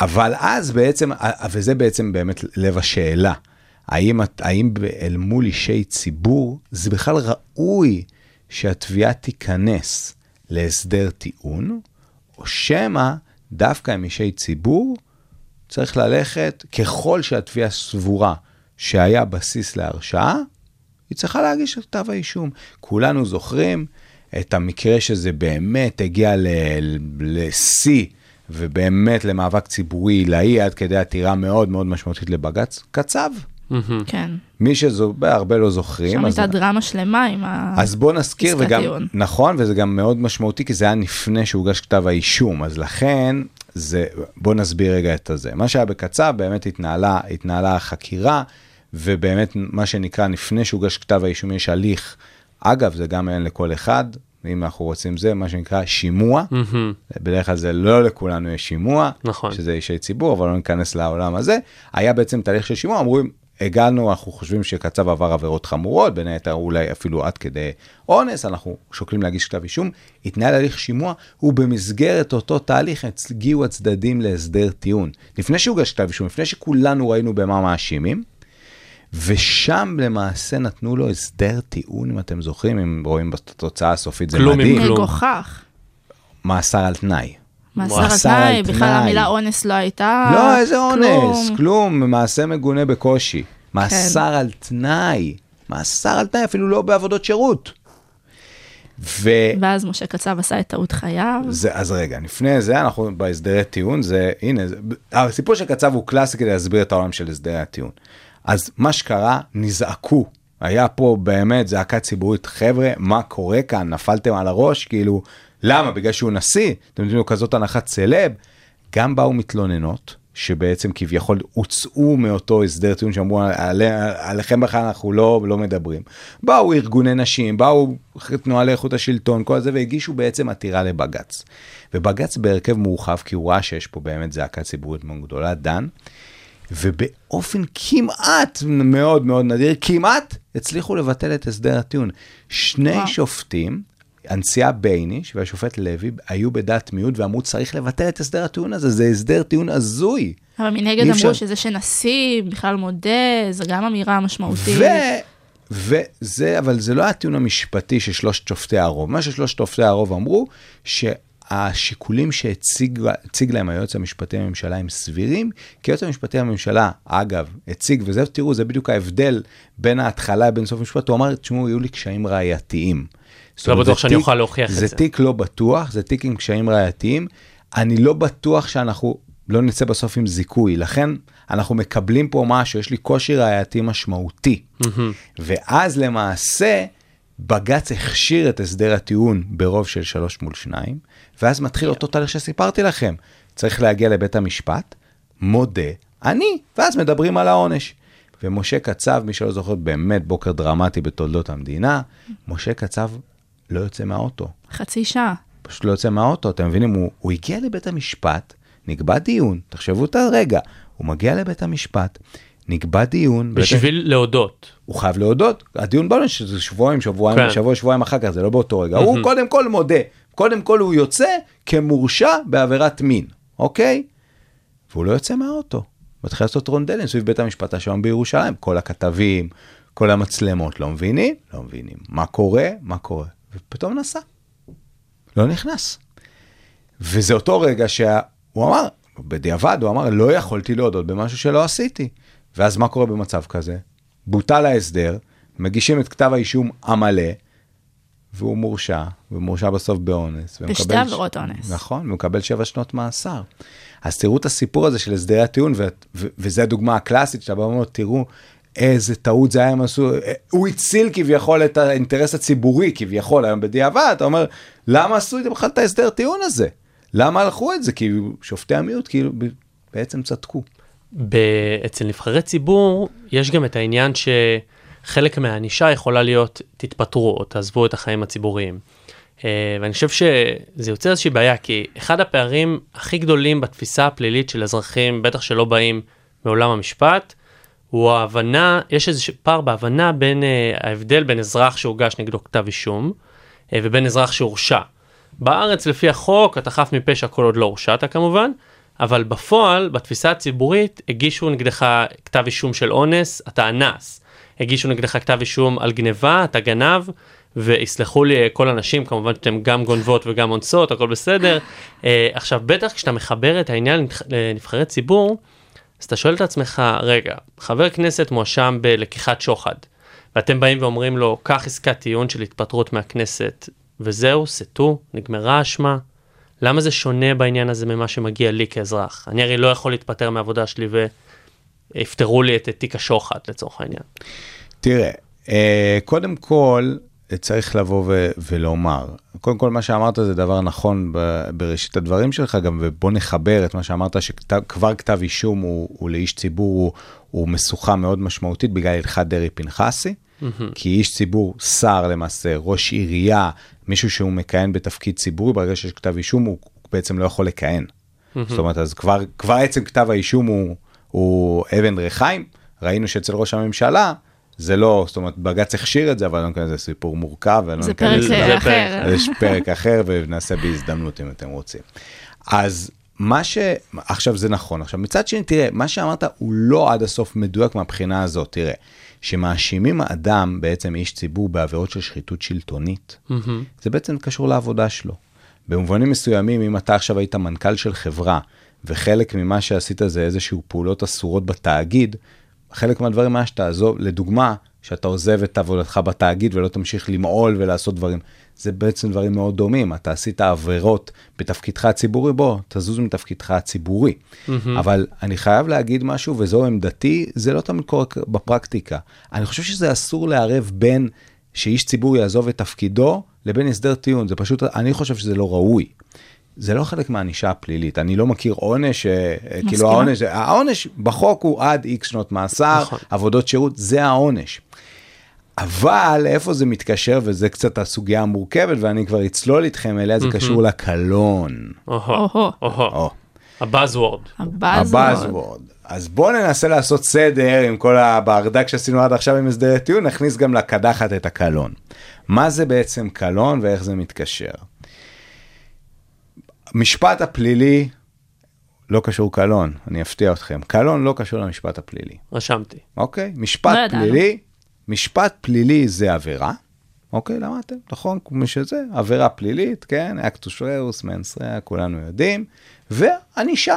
[SPEAKER 6] אבל אז בעצם, וזה בעצם באמת לב השאלה, האם, האם אל מול אישי ציבור זה בכלל ראוי שהתביעה תיכנס להסדר טיעון? או שמא דווקא עם אישי ציבור צריך ללכת, ככל שהתביעה סבורה שהיה בסיס להרשעה, היא צריכה להגיש את כתב האישום. כולנו זוכרים את המקרה שזה באמת הגיע לשיא ובאמת למאבק ציבורי עילאי עד כדי עתירה מאוד מאוד משמעותית לבג"ץ, קצב.
[SPEAKER 5] כן.
[SPEAKER 6] מי שהרבה לא זוכרים.
[SPEAKER 5] שם הייתה דרמה שלמה עם ה...
[SPEAKER 6] אז בוא נזכיר, וגם, נכון, וזה גם מאוד משמעותי, כי זה היה לפני שהוגש כתב האישום, אז לכן, זה, בוא נסביר רגע את הזה. מה שהיה בקצב, באמת התנהלה, התנהלה החקירה, ובאמת, מה שנקרא, לפני שהוגש כתב האישום יש הליך, אגב, זה גם אין לכל אחד, אם אנחנו רוצים זה, מה שנקרא שימוע. Mm-hmm. בדרך כלל זה לא לכולנו יש שימוע,
[SPEAKER 4] נכון.
[SPEAKER 6] שזה אישי ציבור, אבל לא ניכנס לעולם הזה. היה בעצם תהליך של שימוע, אמרו, הגענו, אנחנו חושבים שקצב עבר עבירות חמורות, בין היתר אולי אפילו עד כדי אונס, אנחנו שוקלים להגיש כתב אישום, התנהל הליך שימוע, ובמסגרת אותו תהליך הגיעו הצדדים להסדר טיעון. לפני שהוגש כתב אישום, לפני שכולנו ראינו במה מאשימים, ושם למעשה נתנו לו הסדר טיעון, אם אתם זוכרים, אם רואים בתוצאה הסופית, זה
[SPEAKER 4] כלום
[SPEAKER 6] מדהים.
[SPEAKER 4] כלום.
[SPEAKER 5] מגוחך.
[SPEAKER 6] מאסר על תנאי.
[SPEAKER 5] מאסר על תנאי, בכלל המילה אונס לא הייתה.
[SPEAKER 6] לא, איזה אונס, כלום, מעשה מגונה בקושי. מאסר
[SPEAKER 5] כן.
[SPEAKER 6] על תנאי, מאסר על תנאי, אפילו לא בעבודות שירות. ו...
[SPEAKER 5] ואז משה קצב עשה את טעות חייו.
[SPEAKER 6] זה, אז רגע, לפני זה אנחנו בהסדרי טיעון, זה, הנה, זה, הסיפור של קצב הוא קלאסי כדי להסביר את העולם של הסדרי הטיעון. אז מה שקרה, נזעקו. היה פה באמת זעקה ציבורית, חבר'ה, מה קורה כאן? נפלתם על הראש? כאילו, למה? בגלל שהוא נשיא? אתם יודעים לו כזאת הנחת סלב? גם באו מתלוננות שבעצם כביכול הוצאו מאותו הסדר טיעון שאמרו עלי, עליכם בכלל אנחנו לא, לא מדברים. באו ארגוני נשים, באו תנועה לאיכות השלטון, כל זה, והגישו בעצם עתירה לבג"ץ. ובג"ץ בהרכב מורחב, כי הוא ראה שיש פה באמת זעקה ציבורית מאוד גדולה, דן, ובאופן כמעט מאוד מאוד נדיר, כמעט הצליחו לבטל את הסדר הטיעון. שני. שופטים, הנשיאה בייניש והשופט לוי, היו בדעת מיעוט ואמרו צריך לבטל את הסדר הטיעון הזה, זה הסדר טיעון הזוי.
[SPEAKER 5] אבל מנגד אמרו
[SPEAKER 6] אפשר-
[SPEAKER 5] שזה שנשיא בכלל מודה, זה גם אמירה משמעותית.
[SPEAKER 6] ו... וזה, אבל זה לא הטיעון המשפטי של שלושת שופטי הרוב. מה ששלושת שופטי הרוב אמרו, שהשיקולים שהציג הציג להם היועץ המשפטי לממשלה הם סבירים, כי היועץ המשפטי לממשלה, אגב, הציג, וזה, תראו, זה בדיוק ההבדל בין ההתחלה לבין סוף המשפט, הוא אמר, תשמעו, יהיו לי קשיים ראייתיים.
[SPEAKER 4] לא בטוח שאני אוכל להוכיח את
[SPEAKER 6] זה
[SPEAKER 4] זה.
[SPEAKER 6] תיק לא בטוח, זה תיק עם קשיים ראייתיים. אני לא בטוח שאנחנו לא נצא בסוף עם זיכוי, לכן אנחנו מקבלים פה משהו, יש לי קושי ראייתי משמעותי. ואז למעשה, בג"ץ הכשיר את הסדר הטיעון ברוב של שלוש מול שניים, ואז מתחיל אותו תהליך שסיפרתי לכם. צריך להגיע לבית המשפט, מודה, אני, ואז מדברים על העונש. ומשה קצב, מי שלא זוכר, באמת בוקר דרמטי בתולדות המדינה, משה קצב לא יוצא מהאוטו.
[SPEAKER 5] חצי שעה.
[SPEAKER 6] פשוט לא יוצא מהאוטו, אתם מבינים? הוא, הוא הגיע לבית המשפט, נקבע דיון, תחשבו את הרגע, הוא מגיע לבית המשפט, נקבע דיון, בית-
[SPEAKER 4] בשביל להודות.
[SPEAKER 6] הוא חייב להודות, הדיון בעונש זה שבועיים, שבועיים,
[SPEAKER 4] כן.
[SPEAKER 6] שבוע, שבועיים אחר כך, זה לא באותו רגע, הוא קודם כל מודה, קודם כל הוא יוצא כמורשע בעבירת מין, אוקיי? והוא לא יוצא מהאוטו, מתחיל לעשות רונדלים סביב בית המשפט השלום בירושלים, כל הכתבים, כל המצלמות, לא מבינים? לא מבינים. מה קורה? מה קורה? ופתאום נסע. לא נכנס. וזה אותו רגע שהוא אמר, בדיעבד הוא אמר, לא יכולתי להודות במשהו שלא עשיתי. ואז מה קורה במצב כזה? בוטל ההסדר, מגישים את כתב האישום המלא, והוא מורשע, ומורשע בסוף באונס.
[SPEAKER 5] בשתי
[SPEAKER 6] ומקבל ש-
[SPEAKER 5] עבירות אונס.
[SPEAKER 6] נכון, ומקבל שבע שנות מאסר. אז תראו את הסיפור הזה של הסדרי הטיעון, ו- ו- וזו הדוגמה הקלאסית שאתה בא ואומר, תראו איזה טעות זה היה הם עשו, הוא הציל כביכול את האינטרס הציבורי, כביכול, היום בדיעבד, אתה אומר, למה עשו איתם בכלל את ההסדר טיעון הזה? למה הלכו את זה? כי שופטי המיעוט כאילו בעצם צדקו.
[SPEAKER 4] אצל נבחרי ציבור יש גם את העניין שחלק מהענישה יכולה להיות תתפטרו או תעזבו את החיים הציבוריים. אה, ואני חושב שזה יוצר איזושהי בעיה, כי אחד הפערים הכי גדולים בתפיסה הפלילית של אזרחים, בטח שלא באים מעולם המשפט, הוא ההבנה, יש איזה פער בהבנה בין אה, ההבדל בין אזרח שהוגש נגדו כתב אישום אה, ובין אזרח שהורשע. בארץ לפי החוק אתה חף מפשע כל עוד לא הורשעת כמובן, אבל בפועל בתפיסה הציבורית הגישו נגדך כתב אישום של אונס, אתה אנס. הגישו נגדך כתב אישום על גניבה, אתה גנב, ויסלחו לי אה, כל הנשים, כמובן שאתם גם גונבות וגם אונסות, הכל בסדר. עכשיו, בטח כשאתה מחבר את העניין לנבח- לנבחרי ציבור, אז אתה שואל את עצמך, רגע, חבר כנסת מואשם בלקיחת שוחד, ואתם באים ואומרים לו, קח עסקת טיעון של התפטרות מהכנסת, וזהו, סטו, נגמרה האשמה. למה זה שונה בעניין הזה ממה שמגיע לי כאזרח? אני הרי לא יכול להתפטר מהעבודה שלי ויפתרו לי את תיק השוחד לצורך העניין.
[SPEAKER 6] תראה, אה, קודם כל, צריך לבוא ו- ולומר, קודם כל מה שאמרת זה דבר נכון ב- בראשית הדברים שלך גם, ובוא נחבר את מה שאמרת, שכבר כתב אישום הוא, הוא לאיש ציבור, הוא, הוא משוכה מאוד משמעותית בגלל הלכת דרעי פנחסי, כי איש ציבור, שר למעשה, ראש עירייה, מישהו שהוא מכהן בתפקיד ציבורי, ברגע שיש כתב אישום הוא בעצם לא יכול לכהן. זאת אומרת, אז כבר, כבר עצם כתב האישום הוא, הוא אבן ריחיים, ראינו שאצל ראש הממשלה, זה לא, זאת אומרת, בג"ץ הכשיר את זה, אבל לא ניכנס, זה סיפור מורכב. ולא
[SPEAKER 5] זה פרק
[SPEAKER 6] לזה.
[SPEAKER 4] זה
[SPEAKER 5] אחר.
[SPEAKER 6] יש פרק אחר ונעשה בהזדמנות אם אתם רוצים. אז מה ש... עכשיו זה נכון. עכשיו מצד שני, תראה, מה שאמרת הוא לא עד הסוף מדויק מהבחינה הזאת. תראה, שמאשימים אדם, בעצם איש ציבור, בעבירות של שחיתות שלטונית, זה בעצם קשור לעבודה שלו. במובנים מסוימים, אם אתה עכשיו היית מנכ"ל של חברה, וחלק ממה שעשית זה איזשהו פעולות אסורות בתאגיד, חלק מהדברים היה שתעזוב, לדוגמה, שאתה עוזב את עבודתך בתאגיד ולא תמשיך למעול ולעשות דברים. זה בעצם דברים מאוד דומים. אתה עשית עבירות בתפקידך הציבורי, בוא, תזוז מתפקידך הציבורי. אבל אני חייב להגיד משהו, וזו עמדתי, זה לא תמיד קורה בפרקטיקה. אני חושב שזה אסור לערב בין שאיש ציבור יעזוב את תפקידו לבין הסדר טיעון. זה פשוט, אני חושב שזה לא ראוי. זה לא חלק מהענישה הפלילית. אני לא מכיר עונש, אה, כאילו
[SPEAKER 5] מסכימה.
[SPEAKER 6] העונש, העונש בחוק הוא עד איקס שנות מאסר,
[SPEAKER 4] נכון.
[SPEAKER 6] עבודות שירות, זה העונש. אבל איפה זה מתקשר, וזה קצת הסוגיה המורכבת, ואני כבר אצלול איתכם אליה, זה קשור לקלון.
[SPEAKER 4] הבאזוורד.
[SPEAKER 5] הבאזוורד.
[SPEAKER 6] אז בואו ננסה לעשות סדר עם כל הברדק שעשינו עד עכשיו עם הסדרי טיעון, נכניס גם לקדחת את הקלון. מה זה בעצם קלון ואיך זה מתקשר? המשפט הפלילי לא קשור קלון, אני אפתיע אתכם. קלון לא קשור למשפט הפלילי.
[SPEAKER 4] רשמתי.
[SPEAKER 6] אוקיי? משפט
[SPEAKER 5] לא ידענו.
[SPEAKER 6] פלילי, משפט פלילי זה עבירה. אוקיי, למדתם? נכון, מי שזה, עבירה פלילית, כן, אקטוס ריאוס, מנסריה, כולנו יודעים, וענישה.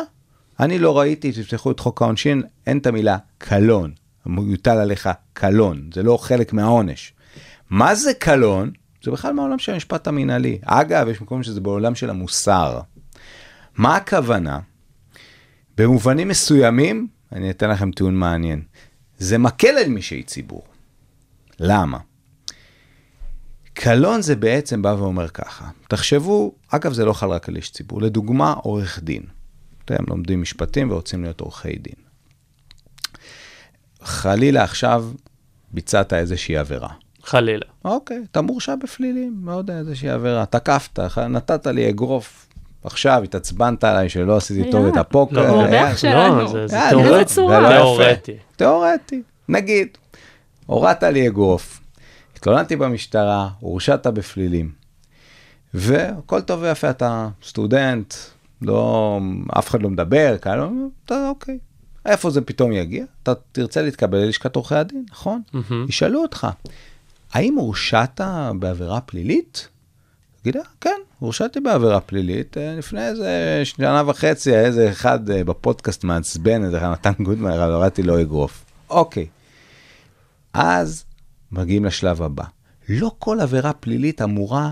[SPEAKER 6] אני לא ראיתי, תפתחו את חוק העונשין, אין את המילה קלון, יוטל עליך קלון, זה לא חלק מהעונש. מה זה קלון? זה בכלל מהעולם של המשפט המינהלי. אגב, יש מקומות שזה בעולם של המוסר. מה הכוונה? במובנים מסוימים, אני אתן לכם טיעון מעניין, זה מקל על מי שהיא ציבור. למה? קלון זה בעצם בא ואומר ככה, תחשבו, אגב זה לא חל רק על איש ציבור, לדוגמה עורך דין. אתם לומדים משפטים ורוצים להיות עורכי דין. חלילה עכשיו ביצעת איזושהי עבירה.
[SPEAKER 4] חלילה.
[SPEAKER 6] אוקיי, אתה מורשע בפלילים, לא יודע, איזושהי עבירה. תקפת, נתת לי אגרוף, עכשיו התעצבנת עליי שלא עשיתי טוב. את הפוקר.
[SPEAKER 4] לא,
[SPEAKER 6] היה-
[SPEAKER 5] אורח שלנו.
[SPEAKER 4] לא, זה
[SPEAKER 6] אה,
[SPEAKER 4] תיאורטי.
[SPEAKER 6] לא.
[SPEAKER 4] תיאורטי.
[SPEAKER 6] תיאורטי. נגיד, הורדת לי אגרוף, התלוננתי במשטרה, הורשעת בפלילים, והכל טוב ויפה, אתה סטודנט, לא, אף אחד לא מדבר, כאלה, אתה אוקיי. איפה זה פתאום יגיע? אתה תרצה להתקבל ללשכת עורכי הדין, נכון? ישאלו אותך, האם הורשעת בעבירה פלילית? תגיד, "אה, כן, הורשעתי בעבירה פלילית, אה, לפני איזה שנה וחצי, איזה אחד אה, בפודקאסט מעצבן, איזה נתן גודמן, הורדתי לו אגרוף. אוקיי. אז מגיעים לשלב הבא. לא כל עבירה פלילית אמורה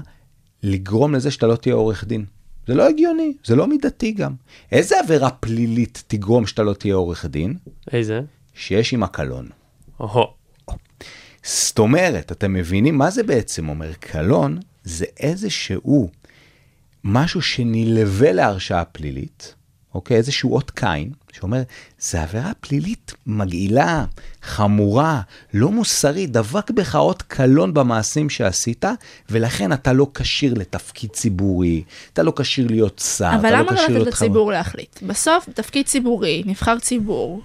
[SPEAKER 6] לגרום לזה שאתה לא תהיה עורך דין. זה לא הגיוני, זה לא מידתי גם. איזה עבירה פלילית תגרום שאתה לא תהיה עורך דין?
[SPEAKER 4] איזה?
[SPEAKER 6] שיש עימה קלון.
[SPEAKER 4] אוהו.
[SPEAKER 6] זאת אומרת, אתם מבינים מה זה בעצם אומר? קלון זה איזשהו משהו שנלווה להרשעה פלילית, אוקיי? איזשהו אות קין, שאומר, זה עבירה פלילית מגעילה, חמורה, לא מוסרית, דבק בך אות קלון במעשים שעשית, ולכן אתה לא כשיר לתפקיד ציבורי, אתה לא כשיר להיות שר,
[SPEAKER 5] אבל
[SPEAKER 6] אתה
[SPEAKER 5] למה
[SPEAKER 6] לא
[SPEAKER 5] לא
[SPEAKER 6] כשיר
[SPEAKER 5] לתת
[SPEAKER 6] להיות חבר.
[SPEAKER 5] לציבור להחליט? בסוף, תפקיד ציבורי, נבחר ציבור,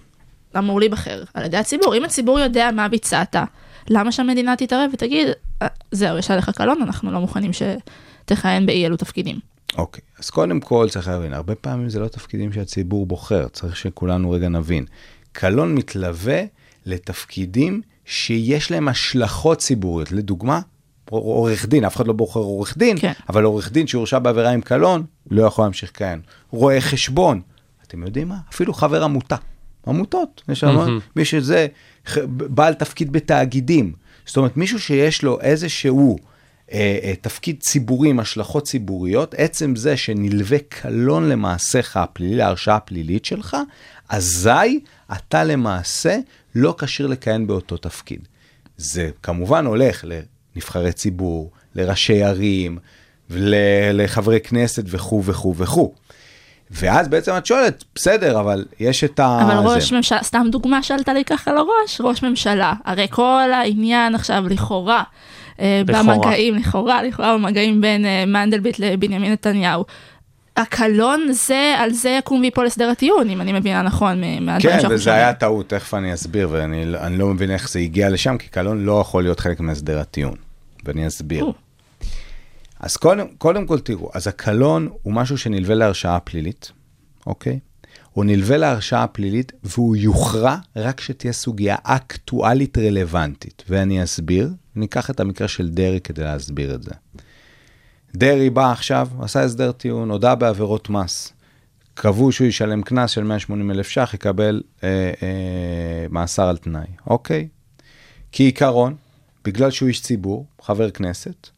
[SPEAKER 5] אמור להיבחר על ידי הציבור. אם הציבור יודע מה ביצעת, למה שהמדינה תתערב ותגיד, "אה, זהו, יש עליך קלון, אנחנו לא מוכנים שתכהן באי אלו תפקידים.
[SPEAKER 6] אוקיי, אז קודם כל צריך להבין, הרבה פעמים זה לא תפקידים שהציבור בוחר, צריך שכולנו רגע נבין. קלון מתלווה לתפקידים שיש להם השלכות ציבוריות. לדוגמה, עורך דין, אף אחד לא בוחר עורך דין,
[SPEAKER 5] כן.
[SPEAKER 6] אבל עורך דין שהורשע בעבירה עם קלון, לא יכול להמשיך לכהן. רואה חשבון, אתם יודעים מה? אפילו חבר עמותה. עמותות, יש המון, מי שזה בעל תפקיד בתאגידים. זאת אומרת, מישהו שיש לו איזשהו אה, אה, תפקיד ציבורי עם השלכות ציבוריות, עצם זה שנלווה קלון למעשיך הפלילי, להרשעה הפלילית שלך, אזי אתה למעשה לא כשיר לכהן באותו תפקיד. זה כמובן הולך לנבחרי ציבור, לראשי ערים, לחברי כנסת וכו' וכו' וכו'. ואז בעצם את שואלת, בסדר, אבל יש את ה...
[SPEAKER 5] אבל
[SPEAKER 6] זה.
[SPEAKER 5] ראש ממשלה, סתם דוגמה שעלתה לי ככה לראש, ראש ממשלה, הרי כל העניין עכשיו לכאורה, אה,
[SPEAKER 4] לכאורה.
[SPEAKER 5] במגעים, לכאורה, לכאורה במגעים בין אה, מנדלבליט לבנימין נתניהו. הקלון זה, על זה יקום ויפול הסדר הטיעון, אם אני מבינה נכון מהדברים
[SPEAKER 6] כן, וזה. היה טעות, תכף אני אסביר, ואני אני לא מבין איך זה הגיע לשם, כי קלון לא יכול להיות חלק מהסדר הטיעון, ואני אסביר.
[SPEAKER 5] או.
[SPEAKER 6] אז קודם, קודם כל תראו, אז הקלון הוא משהו שנלווה להרשעה פלילית, אוקיי? הוא נלווה להרשעה פלילית והוא יוכרע רק כשתהיה סוגיה אקטואלית רלוונטית. ואני אסביר, ניקח את המקרה של דרעי כדי להסביר את זה. דרעי בא עכשיו, עשה הסדר טיעון, הודה בעבירות מס. קבעו שהוא ישלם קנס של 180 אלף ש"ח, יקבל אה, אה, מאסר על תנאי, אוקיי? כעיקרון, בגלל שהוא איש ציבור, חבר כנסת,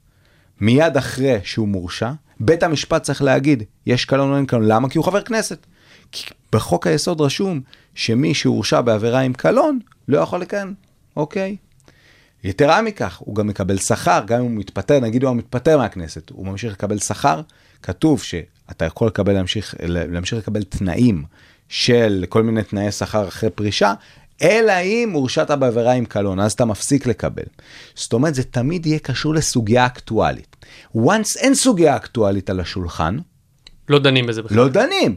[SPEAKER 6] מיד אחרי שהוא מורשע, בית המשפט צריך להגיד, יש קלון או אין קלון. למה? כי הוא חבר כנסת. כי בחוק היסוד רשום שמי שהורשע בעבירה עם קלון, לא יכול לכהן, אוקיי? יתרה מכך, הוא גם מקבל שכר, גם אם הוא מתפטר, נגיד הוא מתפטר מהכנסת, הוא ממשיך לקבל שכר, כתוב אתה יכול לקבל, להמשיך, להמשיך לקבל תנאים של כל מיני תנאי שכר אחרי פרישה, אלא אם הורשעת בעבירה עם קלון, אז אתה מפסיק לקבל. זאת אומרת, זה תמיד יהיה קשור לסוגיה אקטואלית. once אין סוגיה אקטואלית על השולחן,
[SPEAKER 4] לא דנים בזה בכלל.
[SPEAKER 6] לא דנים.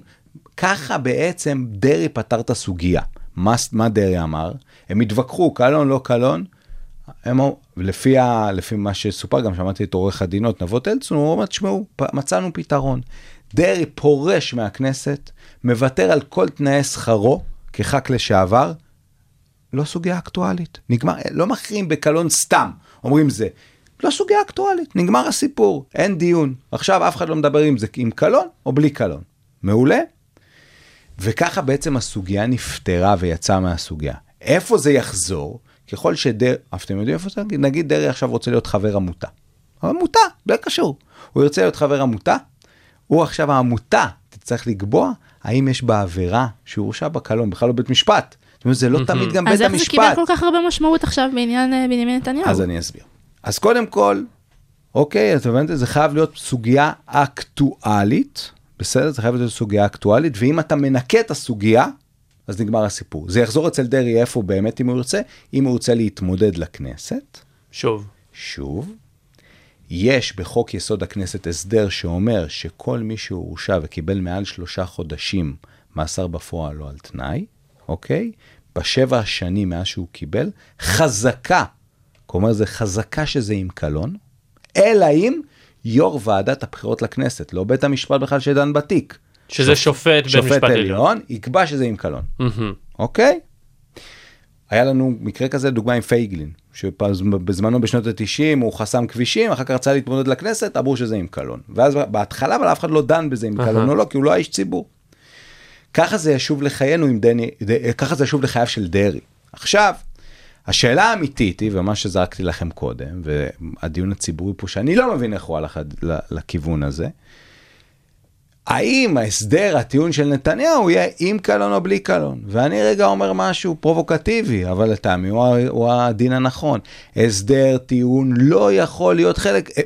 [SPEAKER 6] ככה בעצם דרעי פתר את הסוגיה. מה, מה דרעי אמר? הם התווכחו, קלון, לא קלון. הם, לפי, ה, לפי מה שסופר, גם שמעתי את עורך הדינות נבות אלצון, הוא אומר, תשמעו, מצאנו פתרון. דרעי פורש מהכנסת, מוותר על כל תנאי שכרו כח"כ לשעבר, לא סוגיה אקטואלית. נגמר, לא מכריעים בקלון סתם, אומרים זה. לא סוגיה אקטואלית, נגמר הסיפור, אין דיון. עכשיו אף אחד לא מדבר אם זה עם קלון או בלי קלון. מעולה? וככה בעצם הסוגיה נפתרה ויצאה מהסוגיה. איפה זה יחזור? ככל שדר... אתם יודעים איפה זה? נגיד דרעי עכשיו רוצה להיות חבר עמותה. עמותה, לא קשור. הוא ירצה להיות חבר עמותה, הוא עכשיו העמותה תצטרך לקבוע האם יש בה עבירה שהוא הורשע בקלון, בכלל לא בית משפט. זאת אומרת, זה לא תמיד גם בית
[SPEAKER 5] אז איך
[SPEAKER 6] המשפט.
[SPEAKER 5] זה קיבל כל כך הרבה משמעות עכשיו בעניין אה, בנימין נתניהו?
[SPEAKER 6] אז אני אסביר. אז קודם כל, אוקיי, את הבנת? זה חייב להיות סוגיה אקטואלית, בסדר? זה חייב להיות סוגיה אקטואלית, ואם אתה מנקה את הסוגיה, אז נגמר הסיפור. זה יחזור אצל דרעי איפה באמת אם הוא ירצה, אם הוא ירצה להתמודד לכנסת.
[SPEAKER 4] שוב.
[SPEAKER 6] שוב, יש בחוק יסוד הכנסת הסדר שאומר שכל מי שהורשע וקיבל מעל שלושה חודשים מאסר בפועל לא על תנאי, אוקיי? בשבע השנים מאז שהוא קיבל, חזקה, כלומר זה חזקה שזה עם קלון, אלא אם יו"ר ועדת הבחירות לכנסת, לא בית המשפט בכלל שדן בתיק.
[SPEAKER 4] שזה שופט בית משפט עליון.
[SPEAKER 6] עליון, יקבע שזה עם קלון. אוקיי? היה לנו מקרה כזה, דוגמה עם פייגלין, שבזמנו בשנות ה-90 הוא חסם כבישים, אחר כך רצה להתמודד לכנסת, אמרו שזה עם קלון. ואז בהתחלה, אבל אף אחד לא דן בזה עם קלון או לא, כי הוא לא היה איש ציבור. ככה זה ישוב לחיינו עם דני, ד- ככה זה ישוב לחייו של דרעי. עכשיו, השאלה האמיתית היא, ומה שזרקתי לכם קודם, והדיון הציבורי פה, שאני לא מבין איך הוא הלך לכיוון הזה, האם ההסדר, הטיעון של נתניהו יהיה עם קלון או בלי קלון? ואני רגע אומר משהו פרובוקטיבי, אבל לטעמי הוא, הוא הדין הנכון. הסדר טיעון לא יכול להיות חלק, אה,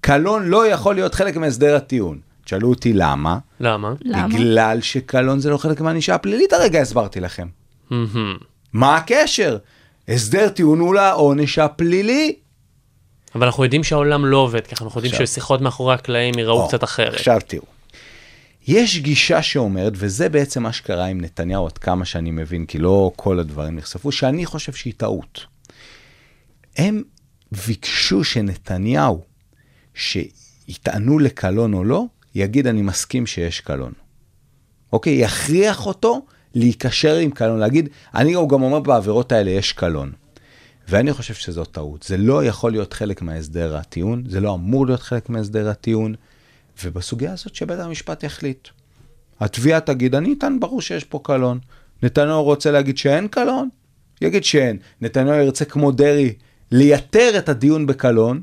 [SPEAKER 6] קלון לא יכול להיות חלק מהסדר הטיעון. תשאלו אותי למה?
[SPEAKER 4] למה?
[SPEAKER 6] בגלל שקלון זה לא חלק מהענישה הפלילית, הרגע הסברתי לכם. מה הקשר? הסדר טיעון הוא לעונש הפלילי.
[SPEAKER 4] אבל אנחנו יודעים שהעולם לא עובד ככה, אנחנו יודעים ששיחות מאחורי הקלעים ייראו
[SPEAKER 6] או,
[SPEAKER 4] קצת אחרת.
[SPEAKER 6] עכשיו תראו. יש גישה שאומרת, וזה בעצם מה שקרה עם נתניהו, עד כמה שאני מבין, כי לא כל הדברים נחשפו, שאני חושב שהיא טעות. הם ביקשו שנתניהו, שיטענו לקלון או לא, יגיד אני מסכים שיש קלון. אוקיי? יכריח אותו להיקשר עם קלון, להגיד, אני הוא גם אומר בעבירות האלה יש קלון. ואני חושב שזו טעות. זה לא יכול להיות חלק מהסדר הטיעון, זה לא אמור להיות חלק מהסדר הטיעון, ובסוגיה הזאת שבית המשפט יחליט. התביעה תגיד, אני אטען, ברור שיש פה קלון. נתניהו רוצה להגיד שאין קלון? יגיד שאין. נתניהו ירצה כמו דרעי לייתר את הדיון בקלון,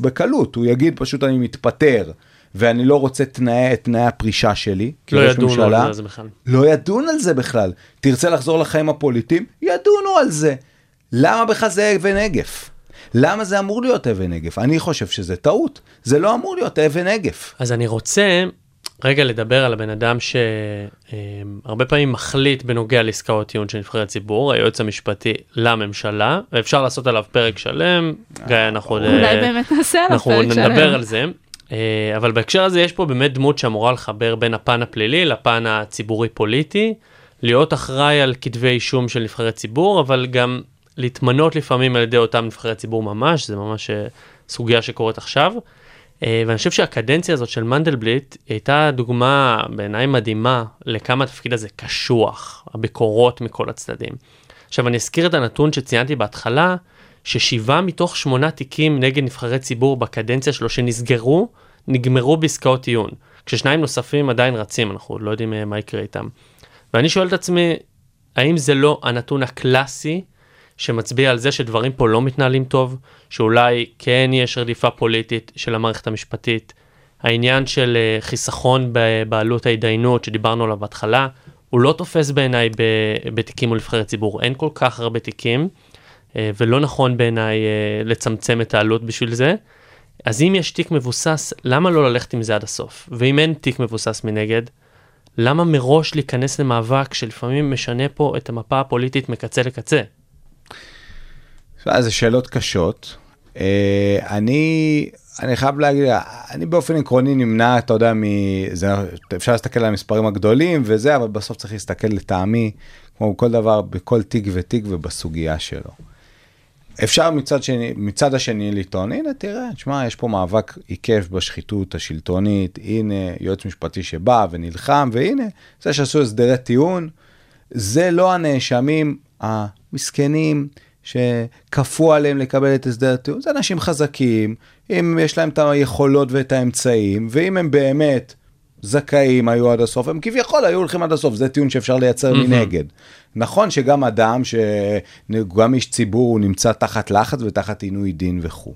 [SPEAKER 6] בקלות. הוא יגיד פשוט אני מתפטר, ואני לא רוצה תנאי, את תנאי הפרישה שלי.
[SPEAKER 4] לא ידונו
[SPEAKER 6] ממשלה."
[SPEAKER 4] על זה בכלל.
[SPEAKER 6] לא ידון על זה בכלל. תרצה לחזור לחיים הפוליטיים? ידונו על זה. למה בכלל זה אבן נגף? למה זה אמור להיות אבן נגף? אני חושב שזה טעות. זה לא אמור להיות אבן נגף.
[SPEAKER 4] אז אני רוצה רגע לדבר על הבן אדם שהרבה פעמים מחליט בנוגע לעסקאות טיעון של נבחרי ציבור, היועץ המשפטי לממשלה, ואפשר לעשות עליו פרק שלם, גיא, אנחנו...
[SPEAKER 5] אולי באמת נעשה עליו
[SPEAKER 4] אנחנו
[SPEAKER 5] פרק שלם.
[SPEAKER 4] נדבר על זה. אה, אבל בהקשר הזה יש פה באמת דמות שאמורה לחבר בין הפן הפלילי לפן הציבורי-פוליטי, להיות אחראי על כתבי אישום של נבחרי ציבור, אבל גם להתמנות לפעמים על ידי אותם נבחרי ציבור ממש, זה ממש אה, סוגיה שקורית עכשיו. אה, ואני חושב שהקדנציה הזאת של מנדלבליט הייתה דוגמה בעיניי מדהימה לכמה התפקיד הזה קשוח, הביקורות מכל הצדדים. עכשיו אני אזכיר את הנתון שציינתי בהתחלה, ששבעה מתוך שמונה תיקים נגד נבחרי ציבור בקדנציה שלו שנסגרו, נגמרו בעסקאות טיעון. כששניים נוספים עדיין רצים, אנחנו עוד לא יודעים אה, מה יקרה איתם. ואני שואל את עצמי, האם זה לא הנתון הקלאסי שמצביע על זה שדברים פה לא מתנהלים טוב, שאולי כן יש רדיפה פוליטית של המערכת המשפטית, העניין של אה, חיסכון בבעלות ההתדיינות שדיברנו עליו בהתחלה, הוא לא תופס בעיניי בתיקים מול נבחרי ציבור, אין כל כך הרבה תיקים, ולא נכון בעיניי אה, לצמצם את העלות בשביל זה. אז אם יש תיק מבוסס, למה לא ללכת עם זה עד הסוף? ואם אין תיק מבוסס מנגד, למה מראש להיכנס למאבק שלפעמים משנה פה את המפה הפוליטית מקצה לקצה?
[SPEAKER 6] זה שאלות קשות. אה, אני, אני חייב להגיד, אני באופן עקרוני נמנע, אתה יודע, מ... זה, אפשר להסתכל על המספרים הגדולים וזה, אבל בסוף צריך להסתכל לטעמי, כמו כל דבר, בכל תיק ותיק ובסוגיה שלו. אפשר מצד, שני, מצד השני לטעון, הנה תראה, תשמע, יש פה מאבק עיקף בשחיתות השלטונית, הנה יועץ משפטי שבא ונלחם, והנה, זה שעשו הסדרי טיעון, זה לא הנאשמים המסכנים שכפו עליהם לקבל את הסדר הטיעון, זה אנשים חזקים, אם יש להם את היכולות ואת האמצעים, ואם הם באמת זכאים היו עד הסוף, הם כביכול היו הולכים עד הסוף, זה טיעון שאפשר לייצר
[SPEAKER 4] מהמם.
[SPEAKER 6] מנגד. נכון שגם אדם, שגם איש ציבור, הוא נמצא תחת לחץ ותחת עינוי דין וכו'.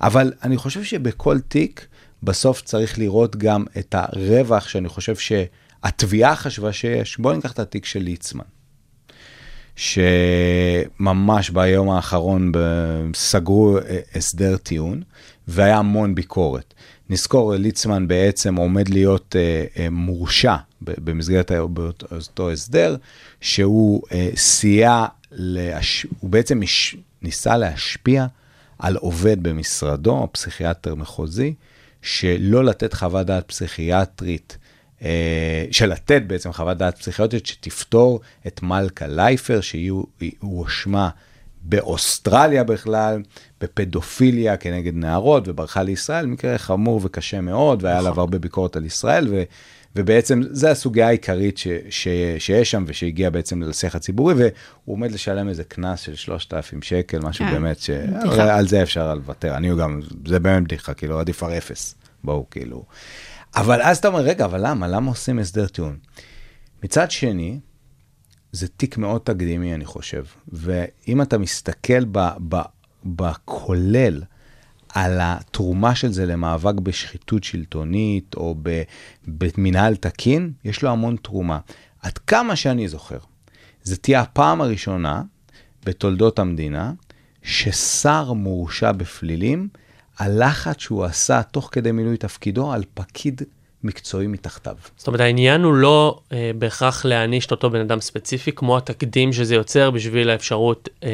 [SPEAKER 6] אבל אני חושב שבכל תיק, בסוף צריך לראות גם את הרווח שאני חושב שהתביעה חשבה שיש. בואו ניקח את התיק של ליצמן. שממש ביום האחרון סגרו אה, הסדר טיעון, והיה המון ביקורת. נזכור, ליצמן בעצם עומד להיות אה, אה, מורשע במסגרת אותו הסדר, שהוא אה, סייע, להש... הוא בעצם מש... ניסה להשפיע על עובד במשרדו, פסיכיאטר מחוזי, שלא לתת חוות דעת פסיכיאטרית, אה, של לתת בעצם חוות דעת פסיכיאטרית שתפתור את מלכה לייפר, שהיא הואשמה באוסטרליה בכלל, בפדופיליה כנגד נערות, וברחה לישראל, מקרה חמור וקשה מאוד, והיה עליו הרבה ביקורת על ישראל, ו, ובעצם זו הסוגיה העיקרית ש, ש, שיש שם, ושהגיעה בעצם לשיח הציבורי, והוא עומד לשלם איזה קנס של 3,000 שקל, משהו
[SPEAKER 5] כן,
[SPEAKER 6] באמת, ש... על זה אפשר לוותר, אני גם, זה באמת בדיחה, כאילו, עדיף על אפס, בואו, כאילו. אבל אז אתה אומר, רגע, אבל למה? למה עושים הסדר טיעון? מצד שני, זה תיק מאוד תקדימי, אני חושב. ואם אתה מסתכל בכולל על התרומה של זה למאבק בשחיתות שלטונית או ב, במנהל תקין, יש לו המון תרומה. עד כמה שאני זוכר, זו תהיה הפעם הראשונה בתולדות המדינה ששר מורשע בפלילים על לחץ שהוא עשה תוך כדי מילוי תפקידו על פקיד מקצועי מתחתיו.
[SPEAKER 4] זאת אומרת, העניין הוא לא אה, בהכרח להעניש את אותו בן אדם ספציפי, כמו התקדים שזה יוצר בשביל האפשרות אה,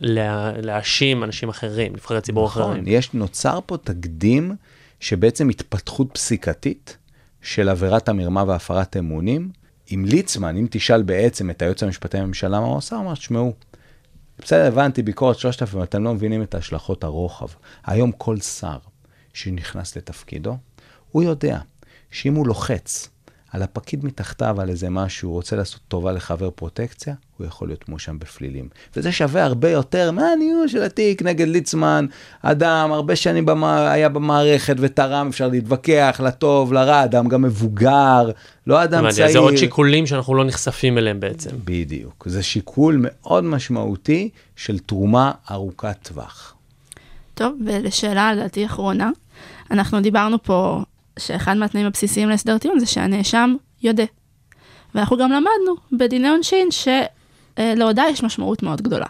[SPEAKER 4] לה, להאשים אנשים אחרים, נבחרי ציבור אחרים.
[SPEAKER 6] נכון, יש, נוצר פה תקדים שבעצם התפתחות פסיקתית של עבירת המרמה והפרת אמונים. אם ליצמן, אם תשאל בעצם את היועץ המשפטי לממשלה מה הוא עושה, הוא אמר, תשמעו, בסדר, הבנתי, ביקורת 3,000, אבל אתם לא מבינים את השלכות הרוחב. היום כל שר שנכנס לתפקידו, הוא יודע שאם הוא לוחץ על הפקיד מתחתיו על איזה משהו, הוא רוצה לעשות טובה לחבר פרוטקציה, הוא יכול להיות מואשם בפלילים. וזה שווה הרבה יותר מהניהול של התיק נגד ליצמן, אדם הרבה שנים במה, היה במערכת ותרם, אפשר להתווכח, לטוב, לרע, אדם גם מבוגר, לא אדם צעיר.
[SPEAKER 4] אז זה עוד שיקולים שאנחנו לא נחשפים אליהם בעצם.
[SPEAKER 6] בדיוק. זה שיקול מאוד משמעותי של תרומה ארוכת טווח.
[SPEAKER 5] טוב, ולשאלה לדעתי אחרונה, אנחנו דיברנו פה שאחד מהתנאים הבסיסיים להסדר טיעון זה שהנאשם יודה. ואנחנו גם למדנו בדיני עונשין שלהודעה יש משמעות מאוד גדולה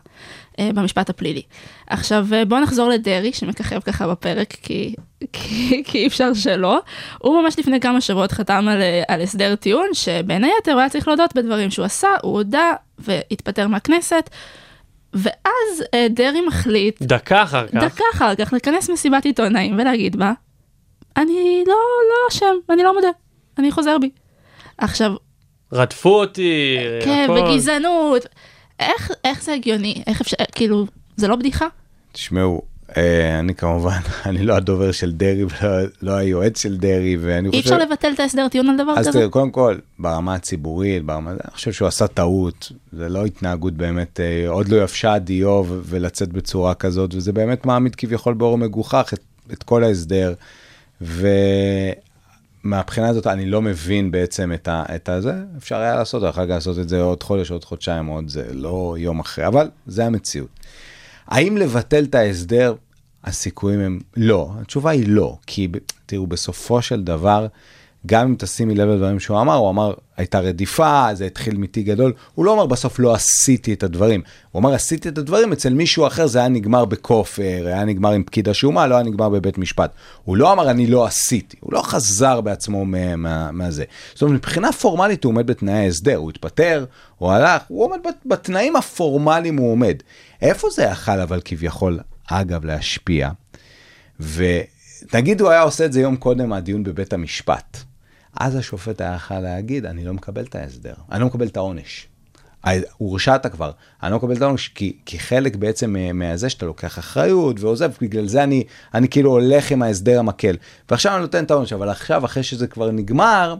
[SPEAKER 5] אה, במשפט הפלילי. עכשיו אה, בואו נחזור לדרעי שמככב ככה בפרק כי, כי, כי אי אפשר שלא. הוא ממש לפני כמה שבועות חתם על, אה, על הסדר טיעון שבין היתר הוא היה צריך להודות בדברים שהוא עשה, הוא הודה והתפטר מהכנסת. ואז דרעי מחליט
[SPEAKER 4] דקה אחר כך,
[SPEAKER 5] דקה אחר כך לכנס מסיבת עיתונאים ולהגיד בה, אני לא, לא אשם, אני לא מודה, אני חוזר בי. עכשיו,
[SPEAKER 4] רדפו אותי,
[SPEAKER 5] כן,
[SPEAKER 4] הכל.
[SPEAKER 5] וגזענות, איך, איך זה הגיוני? איך אפשר, כאילו, זה לא בדיחה?
[SPEAKER 6] תשמעו, אה, אני כמובן, אני לא הדובר של דרעי ולא לא היועץ של דרעי, ואני
[SPEAKER 5] אי
[SPEAKER 6] חושב...
[SPEAKER 5] אפשר לבטל את ההסדר טיעון על דבר
[SPEAKER 6] אז
[SPEAKER 5] כזה?
[SPEAKER 6] תראה, קודם כל, ברמה הציבורית, ברמה... אני חושב שהוא עשה טעות, זה לא התנהגות באמת, אה, עוד לא יבשה הדיו ו- ולצאת בצורה כזאת, וזה באמת מעמיד כביכול באור מגוחך את, את כל ההסדר. ומהבחינה הזאת אני לא מבין בעצם את, ה, את הזה, אפשר היה לעשות, אחר כך לעשות את זה עוד חודש, עוד חודשיים, עוד זה, לא יום אחרי, אבל זה המציאות. האם לבטל את ההסדר? הסיכויים הם לא. התשובה היא לא, כי תראו, בסופו של דבר, גם אם תשימי לב לדברים שהוא אמר, הוא אמר, הייתה רדיפה, זה התחיל מתיק גדול, הוא לא אמר בסוף לא עשיתי את הדברים, הוא אמר עשיתי את הדברים, אצל מישהו אחר זה היה נגמר בכופר, היה נגמר עם פקיד השומה, לא היה נגמר בבית משפט. הוא לא אמר אני לא עשיתי, הוא לא חזר בעצמו מה, מה, מהזה. זאת אומרת, מבחינה פורמלית הוא עומד בתנאי ההסדר, הוא התפטר, הוא הלך, הוא עומד בתנאים הפורמליים הוא עומד. איפה זה יכל אבל כביכול, אגב, להשפיע? ונגיד הוא היה עושה את זה יום קודם מהדיון בבית המשפט. אז השופט היה יכול להגיד, אני לא מקבל את ההסדר, אני לא מקבל את העונש. הורשעת כבר, אני לא מקבל את העונש, כי, כי חלק בעצם מזה שאתה לוקח אחריות ועוזב, בגלל זה אני, אני כאילו הולך עם ההסדר המקל. ועכשיו אני נותן את העונש, אבל עכשיו, אחרי שזה כבר נגמר,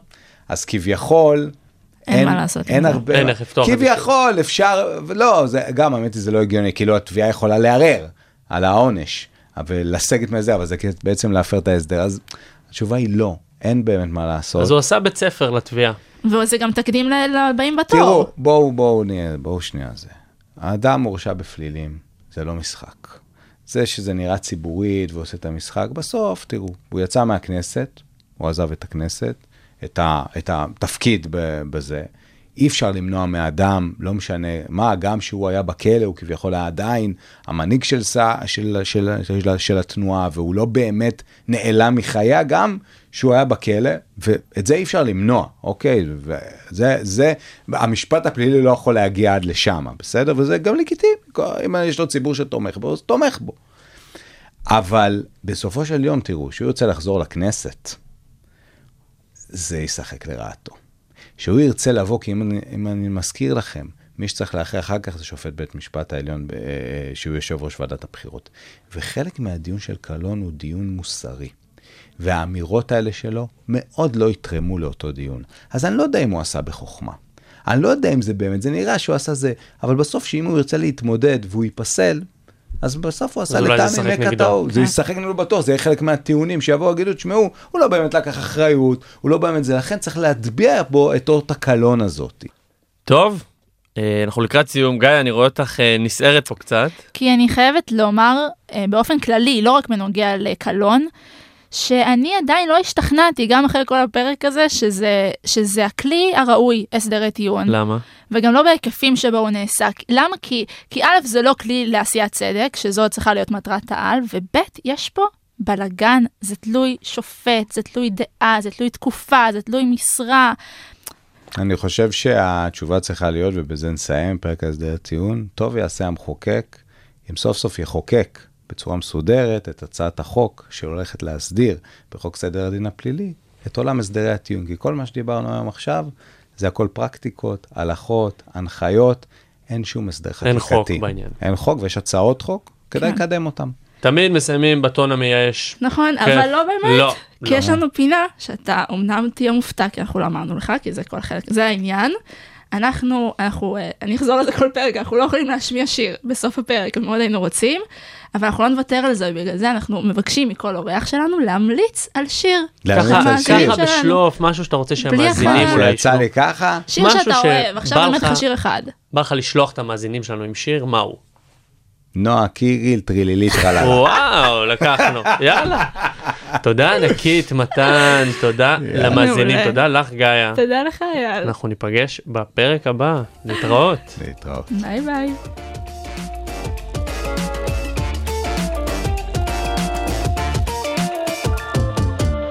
[SPEAKER 6] אז כביכול...
[SPEAKER 5] אין, אין מה לעשות
[SPEAKER 6] אין הרבה,
[SPEAKER 4] אין איך לפתוח
[SPEAKER 6] כביכול אפשר, לא, זה, גם האמת היא זה לא הגיוני, כאילו התביעה יכולה לערער על העונש, ולסגת מזה, אבל זה בעצם להפר את ההסדר, אז התשובה היא לא. אין באמת מה לעשות.
[SPEAKER 4] אז הוא עשה בית ספר לתביעה.
[SPEAKER 5] וזה גם תקדים לבאים בתור.
[SPEAKER 6] תראו, בואו, בואו נהיה, בואו שנייה זה. האדם מורשע בפלילים, זה לא משחק. זה שזה נראה ציבורית ועושה את המשחק, בסוף, תראו, הוא יצא מהכנסת, הוא עזב את הכנסת, את, ה, את התפקיד בזה. אי אפשר למנוע מאדם, לא משנה מה, גם שהוא היה בכלא, הוא כביכול היה עדיין המנהיג של, של, של, של, של, של התנועה, והוא לא באמת נעלם מחייה, גם שהוא היה בכלא, ואת זה אי אפשר למנוע, אוקיי? וזה, זה, המשפט הפלילי לא יכול להגיע עד לשם, בסדר? וזה גם לגיטימי, אם יש לו ציבור שתומך בו, אז תומך בו. אבל בסופו של יום, תראו, שהוא יוצא לחזור לכנסת, זה ישחק לרעתו. שהוא ירצה לבוא, כי אם אני, אם אני מזכיר לכם, מי שצריך לאחר אחר כך זה שופט בית משפט העליון, אה, שהוא יושב ראש ועדת הבחירות. וחלק מהדיון של קלון הוא דיון מוסרי. והאמירות האלה שלו מאוד לא יתרמו לאותו דיון. אז אני לא יודע אם הוא עשה בחוכמה. אני לא יודע אם זה באמת, זה נראה שהוא עשה זה, אבל בסוף שאם הוא ירצה להתמודד והוא ייפסל, אז בסוף הוא עשה לטעמי מכה טעות. זה ישחק נגדו בטוח, זה יהיה חלק מהטיעונים שיבואו ויגידו, תשמעו, הוא לא באמת לקח אחריות, הוא לא באמת זה, לכן צריך להטביע בו את אות הקלון הזאת.
[SPEAKER 4] טוב, אה, אנחנו לקראת סיום. גיא, אני רואה אותך אה, נסערת פה קצת.
[SPEAKER 5] כי אני חייבת לומר אה, באופן כללי, לא רק בנוגע לקלון, שאני עדיין לא השתכנעתי, גם אחרי כל הפרק הזה, שזה, שזה הכלי הראוי, הסדרי טיעון.
[SPEAKER 4] למה?
[SPEAKER 5] וגם לא בהיקפים שבו הוא נעשה. למה? כי, כי א', זה לא כלי לעשיית צדק, שזו צריכה להיות מטרת העל, וב', יש פה בלגן, זה תלוי שופט, זה תלוי דעה, זה תלוי תקופה, זה תלוי משרה.
[SPEAKER 6] אני חושב שהתשובה צריכה להיות, ובזה נסיים, פרק ההסדר טיעון, טוב יעשה המחוקק, אם סוף סוף יחוקק בצורה מסודרת את הצעת החוק שהולכת להסדיר בחוק סדר הדין הפלילי את עולם הסדרי הטיעון. כי כל מה שדיברנו היום עכשיו, זה הכל פרקטיקות, הלכות, הנחיות, אין שום הסדר חקיקתי.
[SPEAKER 4] אין חוק בעניין.
[SPEAKER 6] אין חוק ויש הצעות חוק, כדאי כן. לקדם אותן.
[SPEAKER 4] תמיד מסיימים בטון המייאש.
[SPEAKER 5] נכון, כן. אבל לא באמת. לא. כי לא. יש לנו פינה שאתה אמנם תהיה מופתע, כי אנחנו לא אמרנו לך, כי זה כל חלק, זה העניין. אנחנו, אנחנו, אה, אני אחזור על זה כל פרק, אנחנו לא יכולים להשמיע שיר בסוף הפרק, מאוד היינו רוצים, אבל אנחנו לא נוותר על זה, ובגלל זה אנחנו מבקשים מכל אורח שלנו להמליץ על שיר.
[SPEAKER 6] להמליץ על
[SPEAKER 4] שיר. ככה בשלוף, משהו שאתה רוצה שהמאזינים
[SPEAKER 6] אולי יצא לי ככה.
[SPEAKER 5] שיר שאתה אוהב, עכשיו באמת לך שיר אחד.
[SPEAKER 4] בא לך לשלוח את המאזינים שלנו עם שיר, מהו?
[SPEAKER 6] נועה קיריל, טרילילית טרללה.
[SPEAKER 4] וואו, לקחנו, יאללה. תודה ענקית, מתן, תודה למאזינים, תודה לך, גאיה.
[SPEAKER 5] תודה לך, אייל.
[SPEAKER 4] אנחנו ניפגש בפרק הבא, להתראות.
[SPEAKER 6] להתראות.
[SPEAKER 5] ביי ביי.